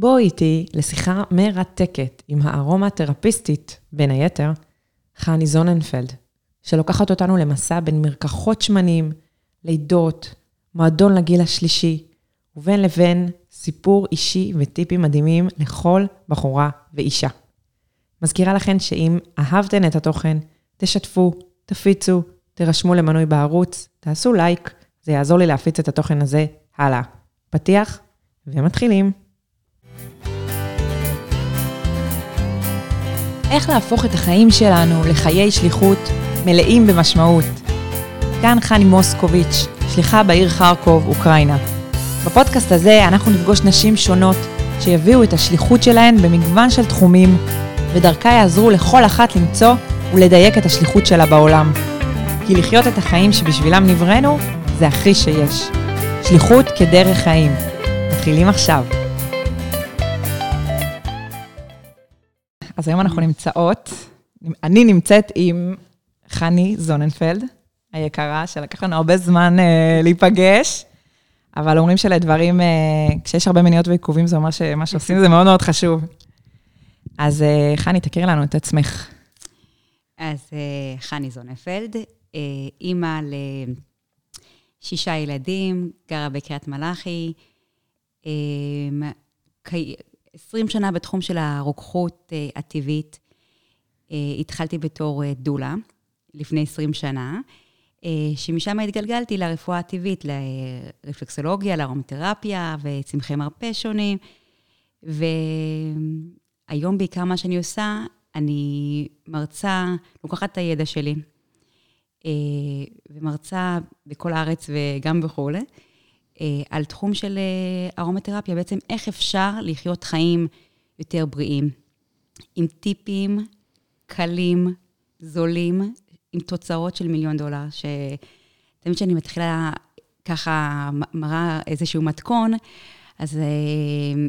בואי איתי לשיחה מרתקת עם הארoma-תרפיסטית, בין היתר, חני זוננפלד, שלוקחת אותנו למסע בין מרקחות שמנים, לידות, מועדון לגיל השלישי, ובין לבין סיפור אישי וטיפים מדהימים לכל בחורה ואישה. מזכירה לכן שאם אהבתן את התוכן, תשתפו, תפיצו, תירשמו למנוי בערוץ, תעשו לייק, זה יעזור לי להפיץ את התוכן הזה הלאה. פתיח ומתחילים. איך להפוך את החיים שלנו לחיי שליחות מלאים במשמעות. כאן חני מוסקוביץ', שליחה בעיר חרקוב, אוקראינה. בפודקאסט הזה אנחנו נפגוש נשים שונות שיביאו את השליחות שלהן במגוון של תחומים, ודרכה יעזרו לכל אחת למצוא ולדייק את השליחות שלה בעולם. כי לחיות את החיים שבשבילם נבראנו, זה הכי שיש. שליחות כדרך חיים. מתחילים עכשיו. אז היום אנחנו נמצאות, אני נמצאת עם חני זוננפלד, היקרה, שלקח לנו הרבה זמן uh, להיפגש, אבל אומרים שלדברים, uh, כשיש הרבה מניות ועיכובים, זה אומר שמה שעושים זה מאוד מאוד חשוב. אז uh, חני, תכירי לנו את עצמך. אז uh, חני זוננפלד, uh, אימא לשישה ילדים, גרה בקריית מלאכי, uh, 20 שנה בתחום של הרוקחות uh, הטבעית. Uh, התחלתי בתור uh, דולה לפני 20 שנה, שמשם התגלגלתי לרפואה הטבעית, לרפלקסולוגיה, לארומתרפיה וצמחי מרפא שונים. והיום בעיקר מה שאני עושה, אני מרצה, לוקחת את הידע שלי, ומרצה בכל הארץ וגם בחו"ל. אה, על תחום של אה, ארומתרפיה, בעצם איך אפשר לחיות חיים יותר בריאים, עם טיפים קלים, זולים, עם תוצאות של מיליון דולר, שתמיד כשאני מתחילה ככה, מראה איזשהו מתכון, אז אה,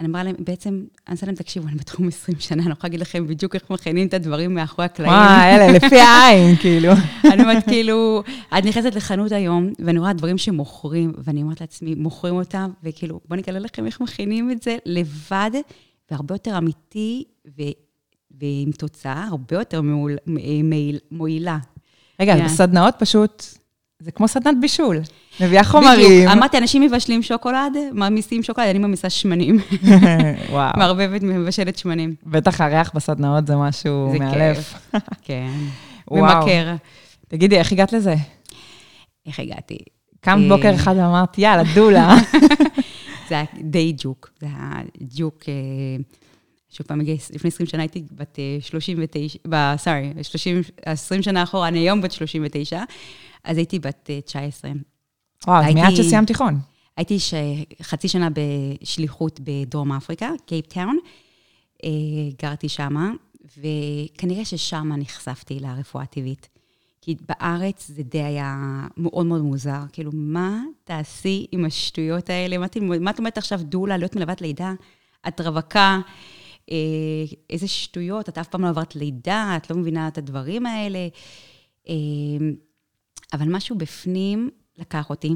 אני אמרה להם, בעצם, אני עושה להם, תקשיבו, אני בתחום 20 שנה, אני לא יכולה להגיד לכם בדיוק איך מכינים את הדברים מאחורי הקלעים. וואי, אלה, לפי העין, כאילו. אני אומרת, כאילו, את נכנסת לחנות היום, ואני רואה דברים שמוכרים, ואני אומרת לעצמי, מוכרים אותם, וכאילו, בואו נגלה לכם איך מכינים את זה לבד, והרבה יותר אמיתי, ו... ועם תוצאה הרבה יותר מועיל, מועילה. רגע, yeah. בסדנאות פשוט... זה כמו סדנת בישול. מביאה חומרים. בדיוק. אמרתי, אנשים מבשלים שוקולד, מעמיסים שוקולד, אני מעמיסה שמנים. וואו. מערבבת, מבשלת שמנים. בטח הריח בסדנאות זה משהו מאלף. כן. ממכר. תגידי, איך הגעת לזה? איך הגעתי? קמת בוקר אחד ואמרת, יאללה, דולה. זה היה די ג'וק. זה היה ג'וק, אה, שוב פעם, לפני 20 שנה הייתי בת 39, sorry, 20 שנה אחורה, אני היום בת 39. אז הייתי בת 19. וואו, אז מיד שסיימת תיכון. הייתי ש... חצי שנה בשליחות בדרום אפריקה, קייפטאון. אה, גרתי שמה, וכנראה ששם נחשפתי לרפואה הטבעית. כי בארץ זה די היה מאוד מאוד מוזר. כאילו, מה תעשי עם השטויות האלה? מה, מה את אומרת עכשיו, דולה, להיות מלוות לידה? את רווקה, אה, איזה שטויות, את אף פעם לא עברת לידה, את לא מבינה את הדברים האלה. אה, אבל משהו בפנים לקח אותי,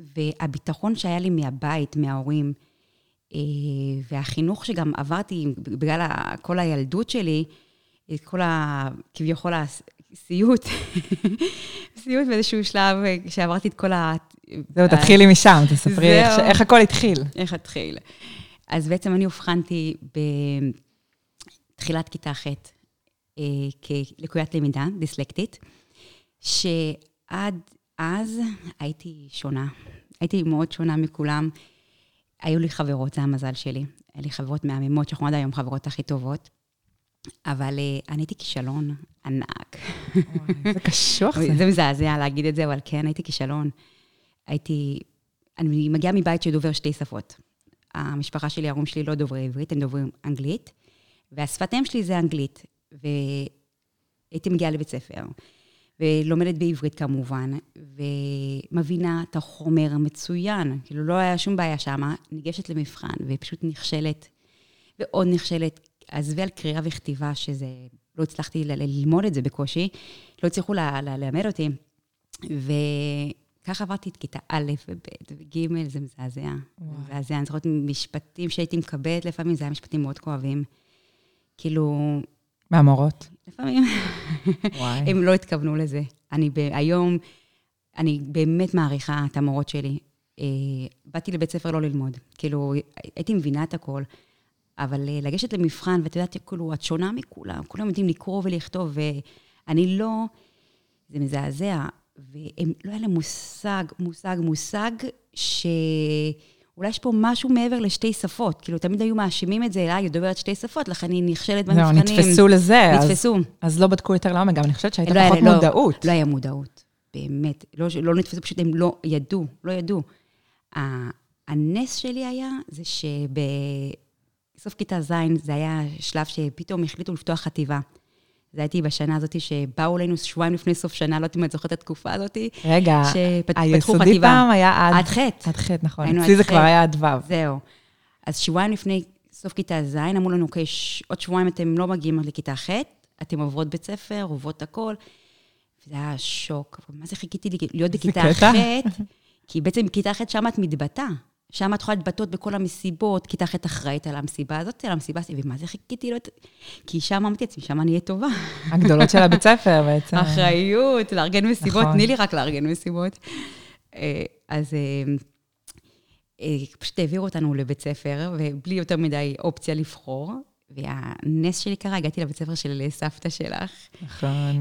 והביטחון שהיה לי מהבית, מההורים, אה, והחינוך שגם עברתי בגלל כל הילדות שלי, את כל ה... כביכול הסיוט, סיוט באיזשהו שלב, כשעברתי את כל ה... זהו, תתחילי משם, תספרי איך, איך הכל התחיל. איך התחיל. אז בעצם אני אובחנתי בתחילת כיתה ח' אה, כלקוית למידה, דיסלקטית, ש... אז הייתי שונה. הייתי מאוד שונה מכולם. היו לי חברות, זה המזל שלי. היו לי חברות מהממות, שאנחנו עד היום חברות הכי טובות. אבל uh, אני הייתי כישלון ענק. זה קשוח זה. זה מזעזע להגיד את זה, אבל כן, הייתי כישלון. הייתי... אני מגיעה מבית שדובר שתי שפות. המשפחה שלי, ההורים שלי לא דוברי עברית, הם דוברים אנגלית, והשפת אם שלי זה אנגלית. והייתי מגיעה לבית ספר. ולומדת בעברית כמובן, ומבינה את החומר מצוין, כאילו לא היה שום בעיה שם, ניגשת למבחן ופשוט נכשלת, ועוד נכשלת. עזבי על קריאה וכתיבה, שזה, לא הצלחתי ל- ללמוד את זה בקושי, לא הצליחו ללמד אותי. ככה עברתי את כיתה א' וב' וג', זה מזעזע. מזעזע. אני זוכרת משפטים שהייתי מקבלת לפעמים, זה היה משפטים מאוד כואבים. כאילו... מהמורות? לפעמים. וואי. הם לא התכוונו לזה. אני ב- היום, אני באמת מעריכה את המורות שלי. אה, באתי לבית ספר לא ללמוד. כאילו, הייתי מבינה את הכל, אבל אה, לגשת למבחן, ואת יודעת, כאילו, את שונה מכולם, כולם יודעים לקרוא ולכתוב, ואני לא... זה מזעזע. והם, לא היה להם מושג, מושג, מושג, שאולי יש פה משהו מעבר לשתי שפות. כאילו, תמיד היו מאשימים את זה אליי, היא דוברת שתי שפות, לכן היא נכשלת במבחנים. זהו, נתפסו לזה. נתפסו. אז, אז לא בדקו יותר לעומק, גם אני חושבת שהייתה לא, פחות לא, מודעות. לא היה מודעות, באמת. לא, לא נתפסו, פשוט הם לא ידעו, לא ידעו. הנס שלי היה, זה שבסוף כיתה ז', זה היה שלב שפתאום החליטו לפתוח חטיבה. זה הייתי בשנה הזאת שבאו אלינו שבועיים לפני סוף שנה, לא יודעת אם את זוכרת את התקופה הזאת. רגע, היסודי פעם היה עד... עד ח'. עד ח', נכון. אצלי זה כבר היה עד ו'. זהו. אז שבועיים לפני סוף כיתה ז', אמרו לנו, אוקיי, עוד שבועיים אתם לא מגיעים לכיתה ח', אתם עוברות בית ספר, עוברות הכל. וזה היה שוק. מה זה חיכיתי להיות בכיתה ח'? כי בעצם בכיתה ח' שם את מתבטאה. שם את יכולה להתבטאות בכל המסיבות, כיתה ח' אחראית על המסיבה הזאת, על המסיבה הזאת, ומה זה חיכיתי לו? כי שם אמרתי לעצמי, שם אני אהיה טובה. הגדולות של הבית ספר בעצם. אחריות, לארגן מסיבות, נכון. תני לי רק לארגן מסיבות. אה, אז אה, אה, פשוט העבירו אותנו לבית ספר, ובלי יותר מדי אופציה לבחור. והנס שלי קרה, הגעתי לבית ספר של סבתא שלך. נכון.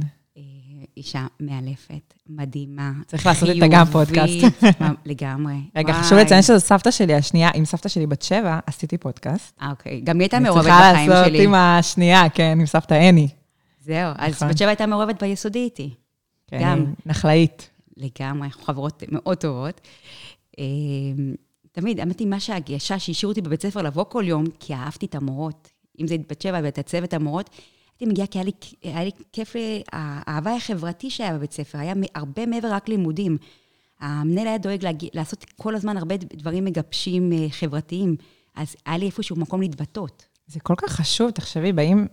אישה מאלפת, מדהימה, צריך לעשות איתה גם פודקאסט. לגמרי. רגע, חשוב לציין שזו סבתא שלי השנייה, עם סבתא שלי בת שבע, עשיתי פודקאסט. אה, אוקיי. גם היא הייתה מעורבת בחיים שלי. צריכה לעשות עם השנייה, כן, עם סבתא אני. זהו, אז נכון. בת שבע הייתה מעורבת ביסודי איתי. כן, גם. נחלאית. לגמרי, אנחנו חברות מאוד טובות. אמ, תמיד, אמרתי, מה שהגישה שהשאירו אותי בבית ספר לבוא כל יום, כי אהבתי את המורות. אם זה בת שבע ואת הצוות המורות, הייתי מגיעה כי היה לי, היה לי כיף, האהבה החברתי שהיה בבית ספר, היה הרבה מעבר רק לימודים. המנהל היה דואג להגיע, לעשות כל הזמן הרבה דברים מגבשים אה, חברתיים, אז היה לי איפשהו מקום להתבטאות. זה כל כך חשוב, תחשבי, באים,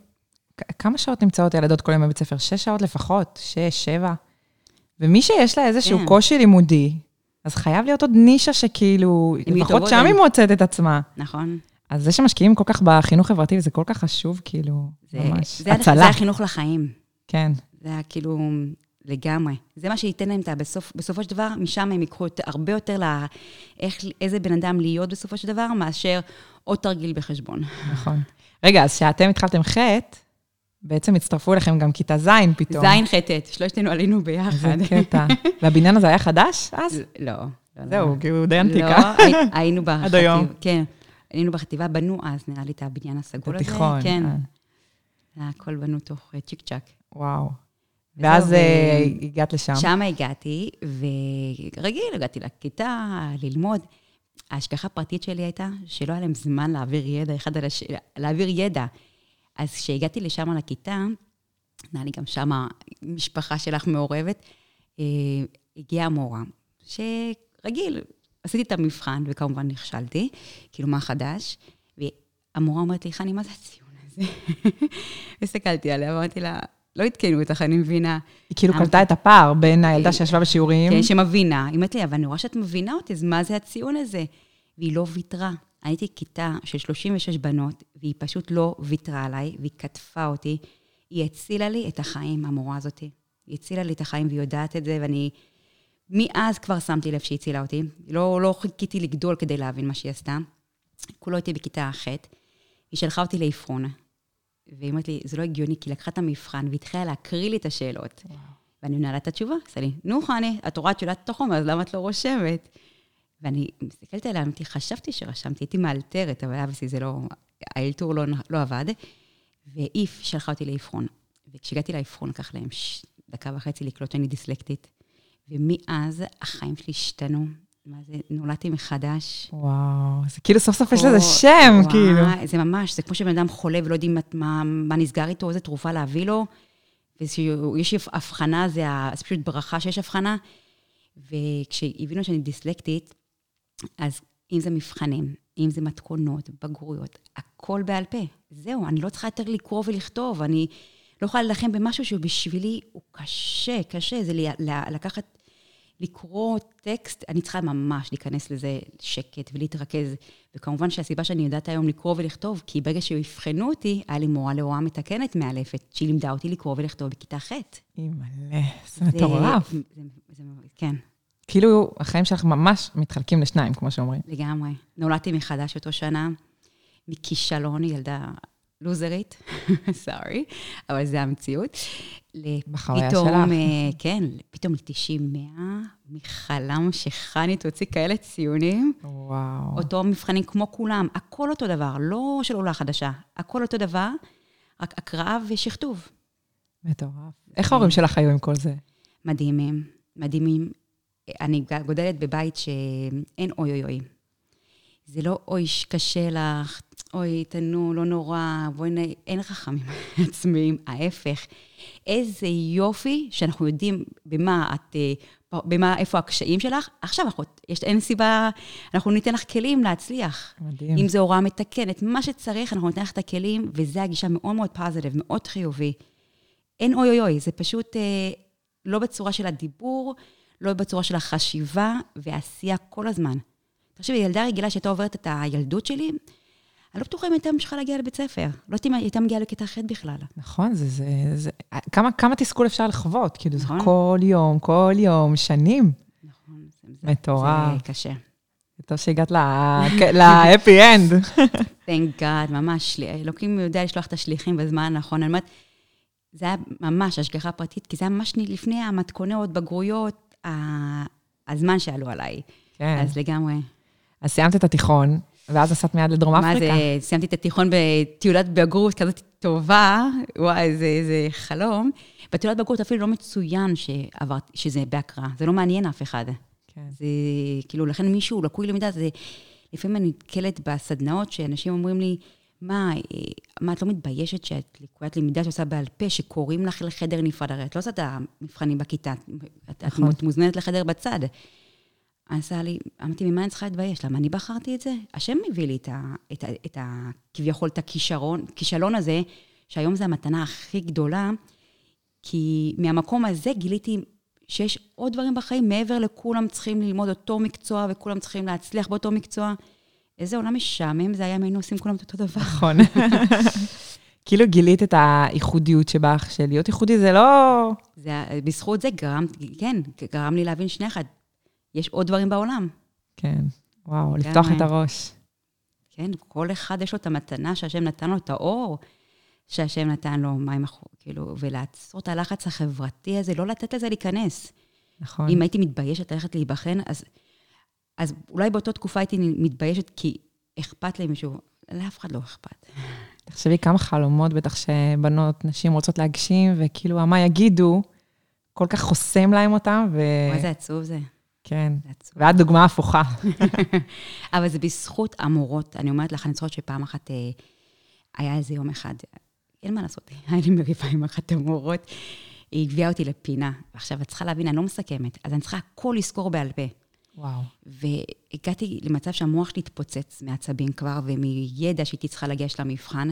כמה שעות נמצאות ילדות כל יום בבית ספר? שש שעות לפחות, שש, שבע. ומי שיש לה איזשהו כן. קושי לימודי, אז חייב להיות עוד נישה שכאילו, לפחות שם היא מוצאת את עצמה. נכון. אז זה שמשקיעים כל כך בחינוך חברתי, זה כל כך חשוב, כאילו, זה, ממש, זה, הצלה. זה החינוך לחיים. כן. זה היה כאילו לגמרי. זה מה שייתן להם את ה... בסוף, בסופו של דבר, משם הם ייקחו את, הרבה יותר לאיזה בן אדם להיות בסופו של דבר, מאשר עוד תרגיל בחשבון. נכון. רגע, אז כשאתם התחלתם חטא, בעצם הצטרפו אליכם גם כיתה ז' פתאום. ז' חטאת, שלושתנו עלינו ביחד. זה קטע. והבניין הזה היה חדש אז? לא. לא זהו, לא. כי הוא די ענתיקה. לא, היינו בחטיבה. עד היום. כן. היינו בחטיבה, בנו אז, נראה לי, את הבניין הסגול הזה. בתיכון. כן. אה. הכל בנו תוך אה, צ'יק צ'אק. וואו. ואז ו... אה, הגעת לשם. שם הגעתי, ורגיל, הגעתי לכיתה, ללמוד. ההשגחה הפרטית שלי הייתה שלא היה להם זמן להעביר ידע אחד על השני, להעביר ידע. אז כשהגעתי לשם לכיתה, נראה לי גם שם משפחה שלך מעורבת, הגיעה המורה, שרגיל, עשיתי את המבחן, וכמובן נכשלתי, כאילו, מה חדש? והמורה אומרת לי, חני, מה זה הציון הזה? הסתכלתי עליה, ואמרתי לה, לא עדכנו אותך, אני מבינה. היא כאילו קלטה את הפער בין הילדה שישבה בשיעורים. כן, שמבינה. היא אומרת לי, אבל אני רואה שאת מבינה אותי, אז מה זה הציון הזה? והיא לא ויתרה. הייתי כיתה של 36 בנות, והיא פשוט לא ויתרה עליי, והיא כתפה אותי. היא הצילה לי את החיים, המורה הזאת. היא הצילה לי את החיים, והיא יודעת את זה, ואני מאז כבר שמתי לב שהיא הצילה אותי. לא, לא חיכיתי לגדול כדי להבין מה שהיא עשתה. כולו הייתי בכיתה ח', היא שלחה אותי לאבחון. והיא אומרת לי, זה לא הגיוני, כי לקחה את המבחן והתחילה להקריא לי את השאלות. וואו. ואני מנהלה את התשובה, עושה לי, נו, חני, את רואה את יודעת את החומר, אז למה את לא רושמת? ואני מסתכלת עליה, אמרתי, חשבתי שרשמתי, הייתי מאלתרת, אבל אבסי זה לא, האלתור לא, לא עבד. והיא שלחה אותי לאבחון. וכשהגעתי לאבחון, לקח להם ש... דקה וחצי לקלוט שאני דיסלקטית. ומאז החיים שלי השתנו. מה זה, נולדתי מחדש. וואו, זה כאילו סוף סוף יש לזה שם, וואו, כאילו. זה ממש, זה כמו שבן אדם חולה ולא יודעים מה, מה נסגר איתו, איזה תרופה להביא לו, וכשיש הבחנה, זה, זה פשוט ברכה שיש הבחנה. וכשהבינו שאני דיסלקטית, אז אם זה מבחנים, אם זה מתכונות, בגרויות, הכל בעל פה. זהו, אני לא צריכה יותר לקרוא ולכתוב, אני לא יכולה להילחם במשהו שבשבילי הוא קשה, קשה. זה לקחת לקרוא טקסט, אני צריכה ממש להיכנס לזה שקט ולהתרכז. וכמובן שהסיבה שאני יודעת היום לקרוא ולכתוב, כי ברגע שיבחנו אותי, היה לי מורה להוראה מתקנת מאלפת, שהיא לימדה אותי לקרוא ולכתוב בכיתה ח'. אימא'לה, זה מטורף. זה, זה, כן. כאילו, החיים שלך ממש מתחלקים לשניים, כמו שאומרים. לגמרי. נולדתי מחדש אותו שנה, מכישלון, ילדה לוזרית, סורי, אבל זה המציאות. בחוויה שלך. אה, כן, פתאום ל-90-100, מחלם שחני תוציא כאלה ציונים. וואו. אותו מבחנים כמו כולם, הכל אותו דבר, לא של עולה חדשה, הכל אותו דבר, רק הקראה ושכתוב. מטורף. איך ההורים שלך היו עם כל זה? מדהימים, מדהימים. אני גודלת בבית שאין אוי אוי אוי. זה לא אוי, קשה לך, אוי, תנו, לא נורא, בואי נ... אין חכמים עצמיים, ההפך. איזה יופי שאנחנו יודעים במה את, אה, במה, איפה הקשיים שלך. עכשיו, אנחנו, יש, אין סיבה, אנחנו ניתן לך כלים להצליח. מדהים. אם זו הוראה מתקנת, מה שצריך, אנחנו ניתן לך את הכלים, וזו הגישה מאוד מאוד פוזיטיב, מאוד חיובי. אין אוי אוי אוי, זה פשוט אה, לא בצורה של הדיבור, לא בצורה של החשיבה ועשייה כל הזמן. תחשבי, ילדה רגילה שהייתה עוברת את הילדות שלי, אני לא בטוחה אם הייתה ממשיכה להגיע לבית ספר. לא יודעת אם הייתה מגיעה לכיתה ח' בכלל. נכון, זה, זה, זה, כמה, כמה תסכול אפשר לחוות? כאילו, זה נכון. כל יום, כל יום, שנים. נכון. זה- זה- מטורף. זה קשה. זה טוב שהגעת להפי אנד. Thank God, ממש, אלוקים יודע לשלוח את השליחים בזמן הנכון. אני אומרת, זה היה ממש השגחה פרטית, כי זה היה ממש לפני המתכונות, בגרויות, הזמן שעלו עליי. כן. אז לגמרי. אז סיימת את התיכון, ואז נסעת מיד לדרום מה אפריקה. זה, סיימתי את התיכון בתעודת בגרות כזאת טובה, וואי, זה, זה חלום. בתעודת בגרות אפילו לא מצוין שעברת, שזה בהקראה, זה לא מעניין אף אחד. כן. זה כאילו, לכן מישהו לקוי למידה, זה... לפעמים אני נתקלת בסדנאות שאנשים אומרים לי, מה, מה, את לא מתביישת שאת לקוית למידה שעושה בעל פה, שקוראים לך לחדר נפרד? הרי את לא עושה את המבחנים בכיתה, את, נכון. את מוזמנת לחדר בצד. עשה לי, אמרתי, ממה אני צריכה להתבייש? למה אני בחרתי את זה? השם מביא לי את ה... את ה, את ה כביכול, את הכישרון, כישלון הזה, שהיום זו המתנה הכי גדולה, כי מהמקום הזה גיליתי שיש עוד דברים בחיים, מעבר לכולם צריכים ללמוד אותו מקצוע, וכולם צריכים להצליח באותו מקצוע. איזה עולם משעמם זה היה אם היינו עושים כולם את אותו דבר. נכון. כאילו גילית את הייחודיות שבך, שלהיות ייחודי זה לא... זה, בזכות זה גרם, כן, גרם לי להבין שנייה אחת, יש עוד דברים בעולם. כן, וואו, לגמרי. לפתוח את הראש. כן, כל אחד יש לו את המתנה שהשם נתן לו, את האור שהשם נתן לו, מים אחור, כאילו, ולעצור את הלחץ החברתי הזה, לא לתת לזה להיכנס. נכון. אם הייתי מתביישת ללכת להיבחן, אז, אז אולי באותה תקופה הייתי מתביישת כי אכפת למישהו. לאף אחד לא אכפת. תחשבי כמה חלומות בטח שבנות, נשים רוצות להגשים, וכאילו, מה יגידו, כל כך חוסם להם אותם, ו... וואי, איזה עצוב זה. כן. ואת דוגמה הפוכה. אבל זה בזכות המורות. אני אומרת לך, אני זוכרת שפעם אחת אה, היה איזה יום אחד, אין מה לעשות, היה לי מריבה עם אחת המורות, היא הביאה אותי לפינה. עכשיו, את צריכה להבין, אני לא מסכמת, אז אני צריכה הכל לזכור בעל פה. וואו. והגעתי למצב שהמוח שלי התפוצץ מעצבים כבר, ומידע שהייתי צריכה לגשת למבחן.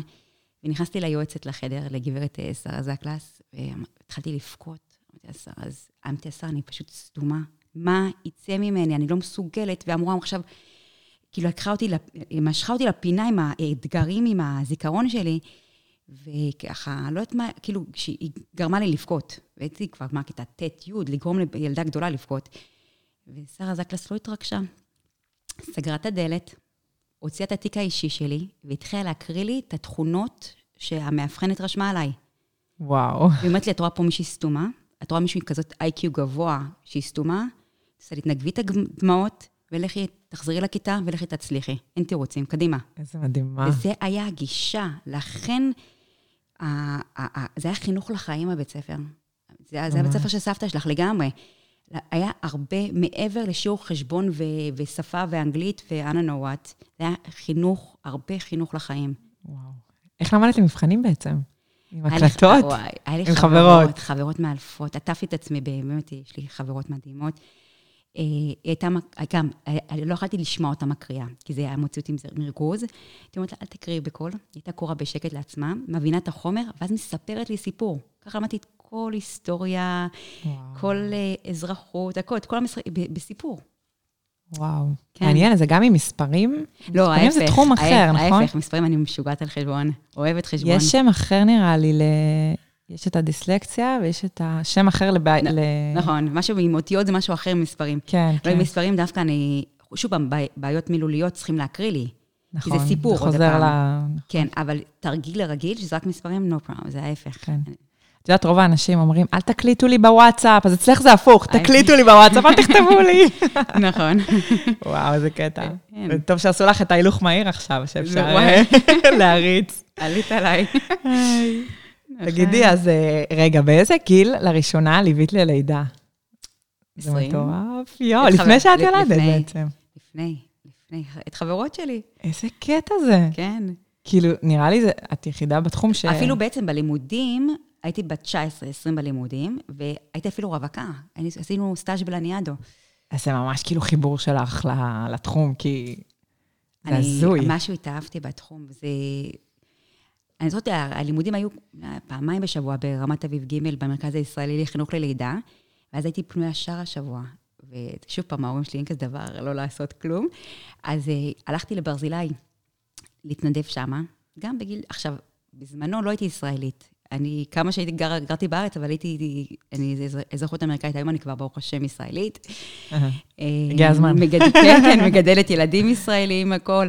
ונכנסתי ליועצת לחדר, לגברת אה, שרה זקלס, והתחלתי לבכות. אמרתי לה, שרה, אז אמרתי לה, שרה, אני פשוט סתומה. מה יצא ממני? אני לא מסוגלת. והמורה עכשיו, כאילו, לקחה אותי, משכה אותי לפינה עם האתגרים, עם הזיכרון שלי, וככה, לא יודעת מה, כאילו, שהיא גרמה לי לבכות. והייתי כבר, מה, כיתה ט', י', לגרום לילדה גדולה לבכות. ושרה זקלס לא התרגשה. סגרה את הדלת, הוציאה את התיק האישי שלי, והתחילה להקריא לי את התכונות שהמאבחנת רשמה עליי. וואו. היא אומרת לי, את רואה פה מישהי סתומה? את רואה מישהי כזאת איי-קיו גבוה שהיא סתומה? לי, תנגבי את הדמעות, ולכי, תחזרי לכיתה, ולכי תצליחי. אין תירוצים, קדימה. איזה מדהימה. וזה היה הגישה. לכן, ה- ה- ה- זה היה חינוך לחיים הבית ספר. זה, זה היה בית ספר של סבתא שלך לגמרי. היה הרבה מעבר לשיעור חשבון ו- ושפה ואנגלית ו-I don't know what. זה היה חינוך, הרבה חינוך לחיים. וואו. איך למדת למבחנים בעצם? עם הקלטות? וואי, היה לי חברות. חברות מאלפות. עטפתי את עצמי, באמת, יש לי חברות מדהימות. אה, היא הייתה, גם, אה, אני לא יכולתי לשמוע אותה מקריאה, כי זה היה מוציא אותי מריכוז. הייתי אומרת לה, אל תקריאי בקול. היא הייתה קוראה בשקט לעצמה, מבינה את החומר, ואז מספרת לי סיפור. ככה למדתי את כל היסטוריה, וואו. כל אה, אזרחות, הכל, את כל ב- בסיפור. וואו. כן. מעניין, זה גם עם מספרים? לא, מספרים ההפך. זה תחום אחר, ההפ- נכון? ההפך, מספרים אני משוגעת על חשבון, אוהבת חשבון. יש שם אחר נראה לי, ל... יש את הדיסלקציה ויש את השם אחר לבעיה... נ- ל... נכון, משהו עם אותיות זה משהו אחר ממספרים. כן, כן. עם מספרים דווקא אני, שוב פעם, בעי- בעיות מילוליות צריכים להקריא לי. נכון. זה סיפור, זה עוד חוזר פעם. ל... כן, אבל תרגיל לרגיל, שזה רק מספרים, no problem, זה ההפך. כן. את יודעת, רוב האנשים אומרים, אל תקליטו לי בוואטסאפ, אז אצלך זה הפוך, תקליטו לי בוואטסאפ, אל תכתבו לי. נכון. וואו, איזה קטע. כן. טוב שעשו לך את ההילוך מהיר עכשיו, שאפשר. אה, להריץ. עלית עליי. תגידי, אז אה, רגע, באיזה גיל לראשונה ליווית ללידה? זה עשרים. מטורף. יואו, לפני שאת. ילדת בעצם. לפני, לפני, את חברות שלי, איזה קטע זה. כן. כאילו, נראה לי זה- את יחידה בתחום ש... אפילו בעצם בלימודים, הייתי בת 19-20 בלימודים, והייתי אפילו רווקה. עשינו סטאז' בלניאדו. אז זה ממש כאילו חיבור שלך לתחום, כי זה אני הזוי. משהו התאהבתי בתחום. זה... אני זוכרת, הלימודים היו אה, פעמיים בשבוע ברמת אביב ג' במרכז הישראלי לחינוך ללידה, ואז הייתי פנויה שאר השבוע. ושוב פעם, ההורים שלי אין כזה דבר, לא לעשות כלום. אז uh, הלכתי לברזילי להתנדב שמה, גם בגיל, עכשיו, בזמנו לא הייתי ישראלית. אני, כמה שהייתי גר, גרתי בארץ, אבל הייתי, אני אזר- אזרחות אמריקאית, היום אני כבר ברוך השם ישראלית. אה, הגיע הזמן. כן, כן, מגדלת ילדים ישראלים, הכל.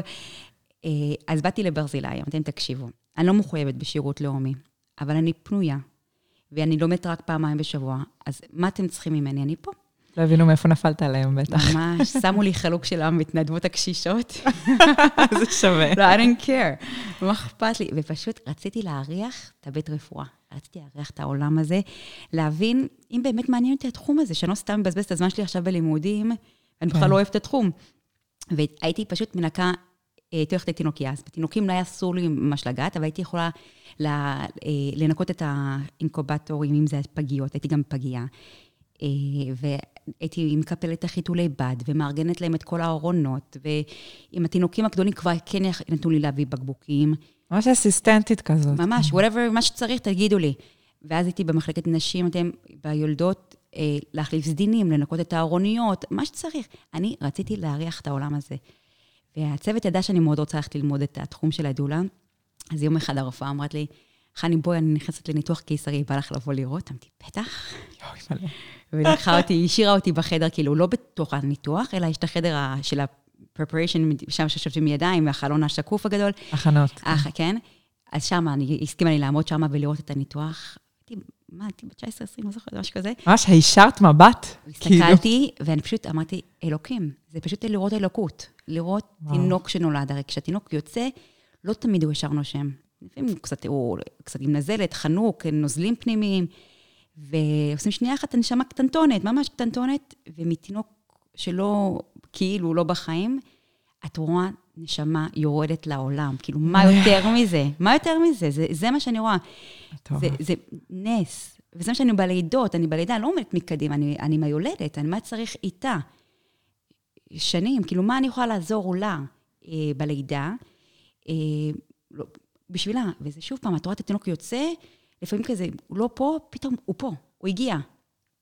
אז באתי לברזילי, אמרתי להם, תקשיבו, אני לא מחויבת בשירות לאומי, אבל אני פנויה, ואני לומדת רק פעמיים בשבוע, אז מה אתם צריכים ממני? אני פה. לא הבינו מאיפה נפלת עליהם בטח. ממש, שמו לי חלוק של המתנדבות הקשישות. זה שווה. לא, I don't care. מה אכפת לי? ופשוט רציתי להריח את הבית רפואה. רציתי להריח את העולם הזה, להבין אם באמת מעניין אותי התחום הזה, שאני לא סתם מבזבז את הזמן שלי עכשיו בלימודים, ואני בכלל כן. לא אוהבת את התחום. והייתי פשוט מנקה, הייתי הולכת לתינוקיה, אז בתינוקים לא היה אסור לי ממש לגעת, אבל הייתי יכולה לה- אה, לנקות את האינקובטורים, אם זה פגיות, הייתי גם פגייה. אה, והייתי מקפלת את החיתולי בד, ומארגנת להם את כל הארונות, ועם התינוקים הגדולים כבר כן נתנו לי להביא בקבוקים. ממש אסיסטנטית כזאת. ממש, whatever, מה שצריך, תגידו לי. ואז הייתי במחלקת נשים, אתם ביולדות, אה, להחליף סדינים, לנקות את הארוניות, מה שצריך. אני רציתי להריח את העולם הזה. והצוות ידע שאני מאוד רוצה ללכת ללמוד את התחום של הדולה. אז יום אחד הרופאה אמרת לי, חני, בואי, אני נכנסת לניתוח קיסרי, בא לך לבוא לראות? אמרתי, בטח. יואי, מלא. ולקחה אותי, היא השאירה אותי בחדר, כאילו, לא בתוך הניתוח, אלא יש את החדר של ה-preparation, שם שיושבים ידיים, והחלון השקוף הגדול. הכנות. אח, כן? אז שמה, אני הסכימה לי לעמוד שמה ולראות את הניתוח. מה, הייתי בת 19-20, לא זוכרת, משהו כזה. ממש הישרת מבט. כאילו. הסתכלתי, ואני פשוט אמרתי, אלוקים, זה פשוט לראות אלוקות. לראות וואו. תינוק שנולד, הרי כשהתינוק יוצא, לא תמיד הוא ישר נושם. לפעמים הוא קצת, הוא קצת עם נזלת, חנוק, נוזלים פנימיים, ועושים שנייה אחת הנשמה קטנטונת, ממש קטנטונת, ומתינוק שלא, כאילו לא בחיים, את רואה נשמה יורדת לעולם. כאילו, מה יותר מזה? מה יותר מזה? זה, זה מה שאני רואה. זה, זה נס. וזה מה שאני בלידות, אני בלידה, אני לא עומדת מקדימה, אני, אני עם היולדת, אני מה צריך איתה? שנים, כאילו, מה אני יכולה לעזור לה אה, בלידה? אה, לא, בשבילה. וזה שוב פעם, את רואה את התינוק יוצא, לפעמים כזה, הוא לא פה, פתאום הוא פה, הוא הגיע.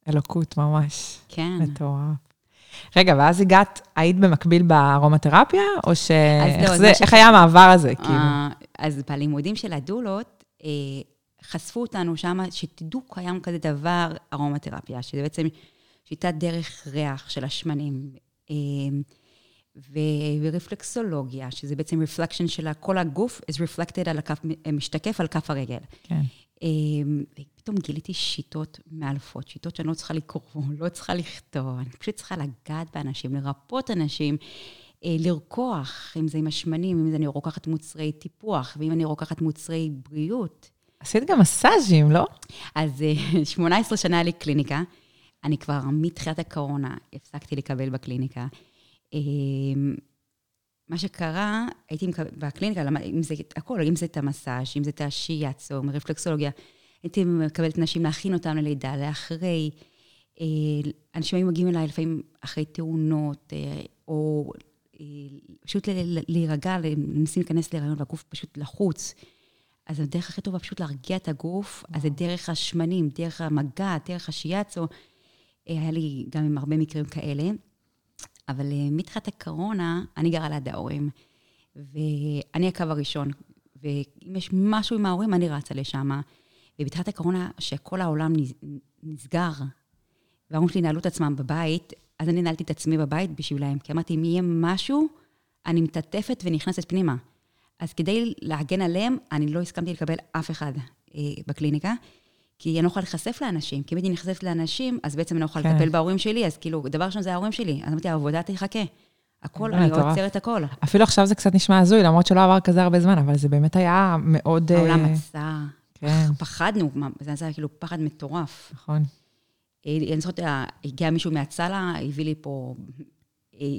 אלוקות ממש. כן. מטורף. רגע, ואז הגעת, היית במקביל בארומתרפיה, או ש... איך לא, זה- מה ש- איך היה המעבר הזה, כאילו? אה, אז בלימודים של הדולות, אה, חשפו אותנו שם, שתדעו, קיים כזה דבר, ארומתרפיה, שזה בעצם שיטת דרך ריח של השמנים. אה, ו- ורפלקסולוגיה, שזה בעצם רפלקשן של כל הגוף, is reflected על הכף, משתקף על כף הרגל. כן. אה, ופתאום גיליתי שיטות מאלפות, שיטות שאני לא צריכה לקרוא, לא צריכה לכתוב, אני פשוט צריכה לגעת באנשים, לרפות אנשים, אה, לרקוח, אם זה עם השמנים, אם זה אני רוקחת מוצרי טיפוח, ואם אני רוקחת מוצרי בריאות. עשית גם מסאז'ים, לא? אז אה, 18 שנה היה לי קליניקה, אני כבר מתחילת הקורונה הפסקתי לקבל בקליניקה. מה שקרה, הייתי בקליניקה, אם זה הכל, אם זה את המסאז', אם זה את השיאצו, רפלקסולוגיה, הייתי מקבלת נשים להכין אותם ללידה, לאחרי. אה, אנשים היו מגיעים אליי לפעמים אחרי תאונות, אה, או אה, פשוט להירגע, מנסים להיכנס להיריון והגוף פשוט לחוץ. אז הדרך הכי טובה פשוט להרגיע את הגוף, אז זה דרך השמנים, דרך המגע, דרך השיאצו. היה לי גם עם הרבה מקרים כאלה. אבל אה, מתחילת הקורונה, אני גרה ליד ההורים, ואני הקו הראשון, ואם יש משהו עם ההורים, אני רצה לשם. ובתחילת הקורונה, שכל העולם נסגר, וההורים שלי נעלו את עצמם בבית, אז אני נעלתי את עצמי בבית בשבילם, כי אמרתי, אם יהיה משהו, אני מתעטפת ונכנסת פנימה. אז כדי להגן עליהם, אני לא הסכמתי לקבל אף אחד אה, בקליניקה, כי אני לא יכולה להיחשף לאנשים, כי אם הייתי נחשפת לאנשים, אז בעצם אני לא יכולה כן. לטפל בהורים שלי, אז כאילו, דבר ראשון זה ההורים שלי. אז אמרתי, העבודה תחכה. הכל, אני עוצר את הכל. אפילו עכשיו זה קצת נשמע הזוי, למרות שלא עבר כזה הרבה זמן, אבל זה באמת היה מאוד... העולם אה, עצר. כן. פחדנו, זה היה כאילו פחד מטורף. נכון. אה, אני זוכרת, אה, הגיע מישהו מהצלה, הביא לי פה,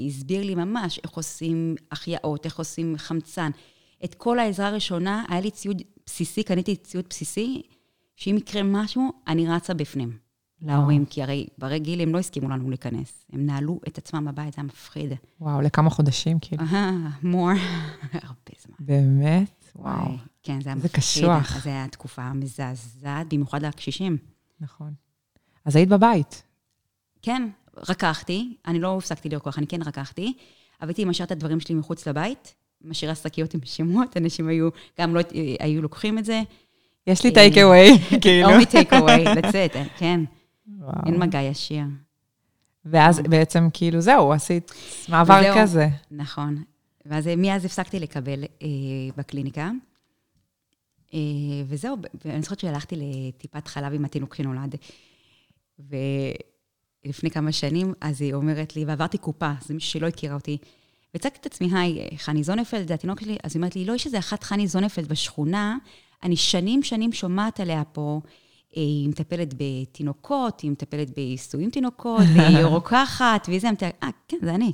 הסביר לי ממש איך עושים החייאות, איך עושים חמצן. את כל העזרה הראשונה, היה לי ציוד בסיסי, קניתי ציוד בסיסי, שאם יקרה משהו, אני רצה בפנים. להורים, כי הרי ברגל הם לא הסכימו לנו להיכנס. הם נעלו את עצמם בבית, זה היה מפחיד. וואו, לכמה חודשים, כאילו. אהה, more, הרבה זמן. באמת? וואו. כן, זה היה מפחיד. זה קשוח. זו הייתה תקופה מזעזעת, במיוחד לקשישים. נכון. אז היית בבית. כן, רקחתי. אני לא הפסקתי לרקוח, אני כן רקחתי. אבל הייתי משאיר את הדברים שלי מחוץ לבית, משאירה שקיות עם שמות, אנשים היו, גם לא היו לוקחים את זה. יש לי טייק אווי, כאילו. only take away, לצאת, כן. אין מגע ישיר. ואז בעצם כאילו זהו, עשית מעבר וזהו, כזה. נכון. ואז מאז הפסקתי לקבל אה, בקליניקה. אה, וזהו, ואני זוכרת שהלכתי לטיפת חלב עם התינוק שנולד. ולפני כמה שנים, אז היא אומרת לי, ועברתי קופה, זה מישהו שלא הכירה אותי. והצגתי את עצמי, היי, חני זונפלד, זה התינוק שלי, אז היא אומרת לי, לא, יש איזה אחת חני זונפלד בשכונה, אני שנים שנים שומעת עליה פה, היא מטפלת בתינוקות, היא מטפלת בעיסויים תינוקות, והיא רוקחת, וזה, אה, כן, זה אני.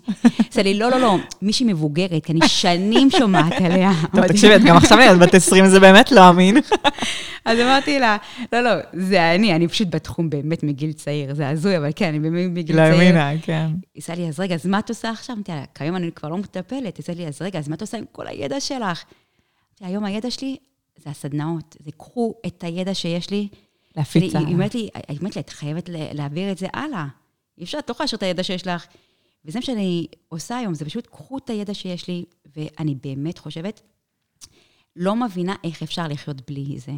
עושה לי, לא, לא, לא, מישהי מבוגרת, כי אני שנים שומעת עליה. טוב, תקשיבי, את גם עכשיו ילד בת 20, זה באמת לא אמין. אז אמרתי לה, לא, לא, זה אני, אני פשוט בתחום באמת מגיל צעיר, זה הזוי, אבל כן, אני באמת מגיל צעיר. לא האמינה, כן. היא עושה לי, אז רגע, אז מה את עושה עכשיו? אמרתי לה, כיום אני כבר לא מטפלת. היא עושה לי, אז רגע, אז מה את עושה עם כל הידע שלך? היום הידע שלי זה הסדנאות, זה קחו את הידע שיש לי, להפיץ הלאה. היא אומרת לי, היא אומרת לי, את חייבת להעביר את זה הלאה. אי אפשר, את לא יכולה להשאיר את הידע שיש לך. וזה מה שאני עושה היום, זה פשוט, קחו את הידע שיש לי, ואני באמת חושבת, לא מבינה איך אפשר לחיות בלי זה.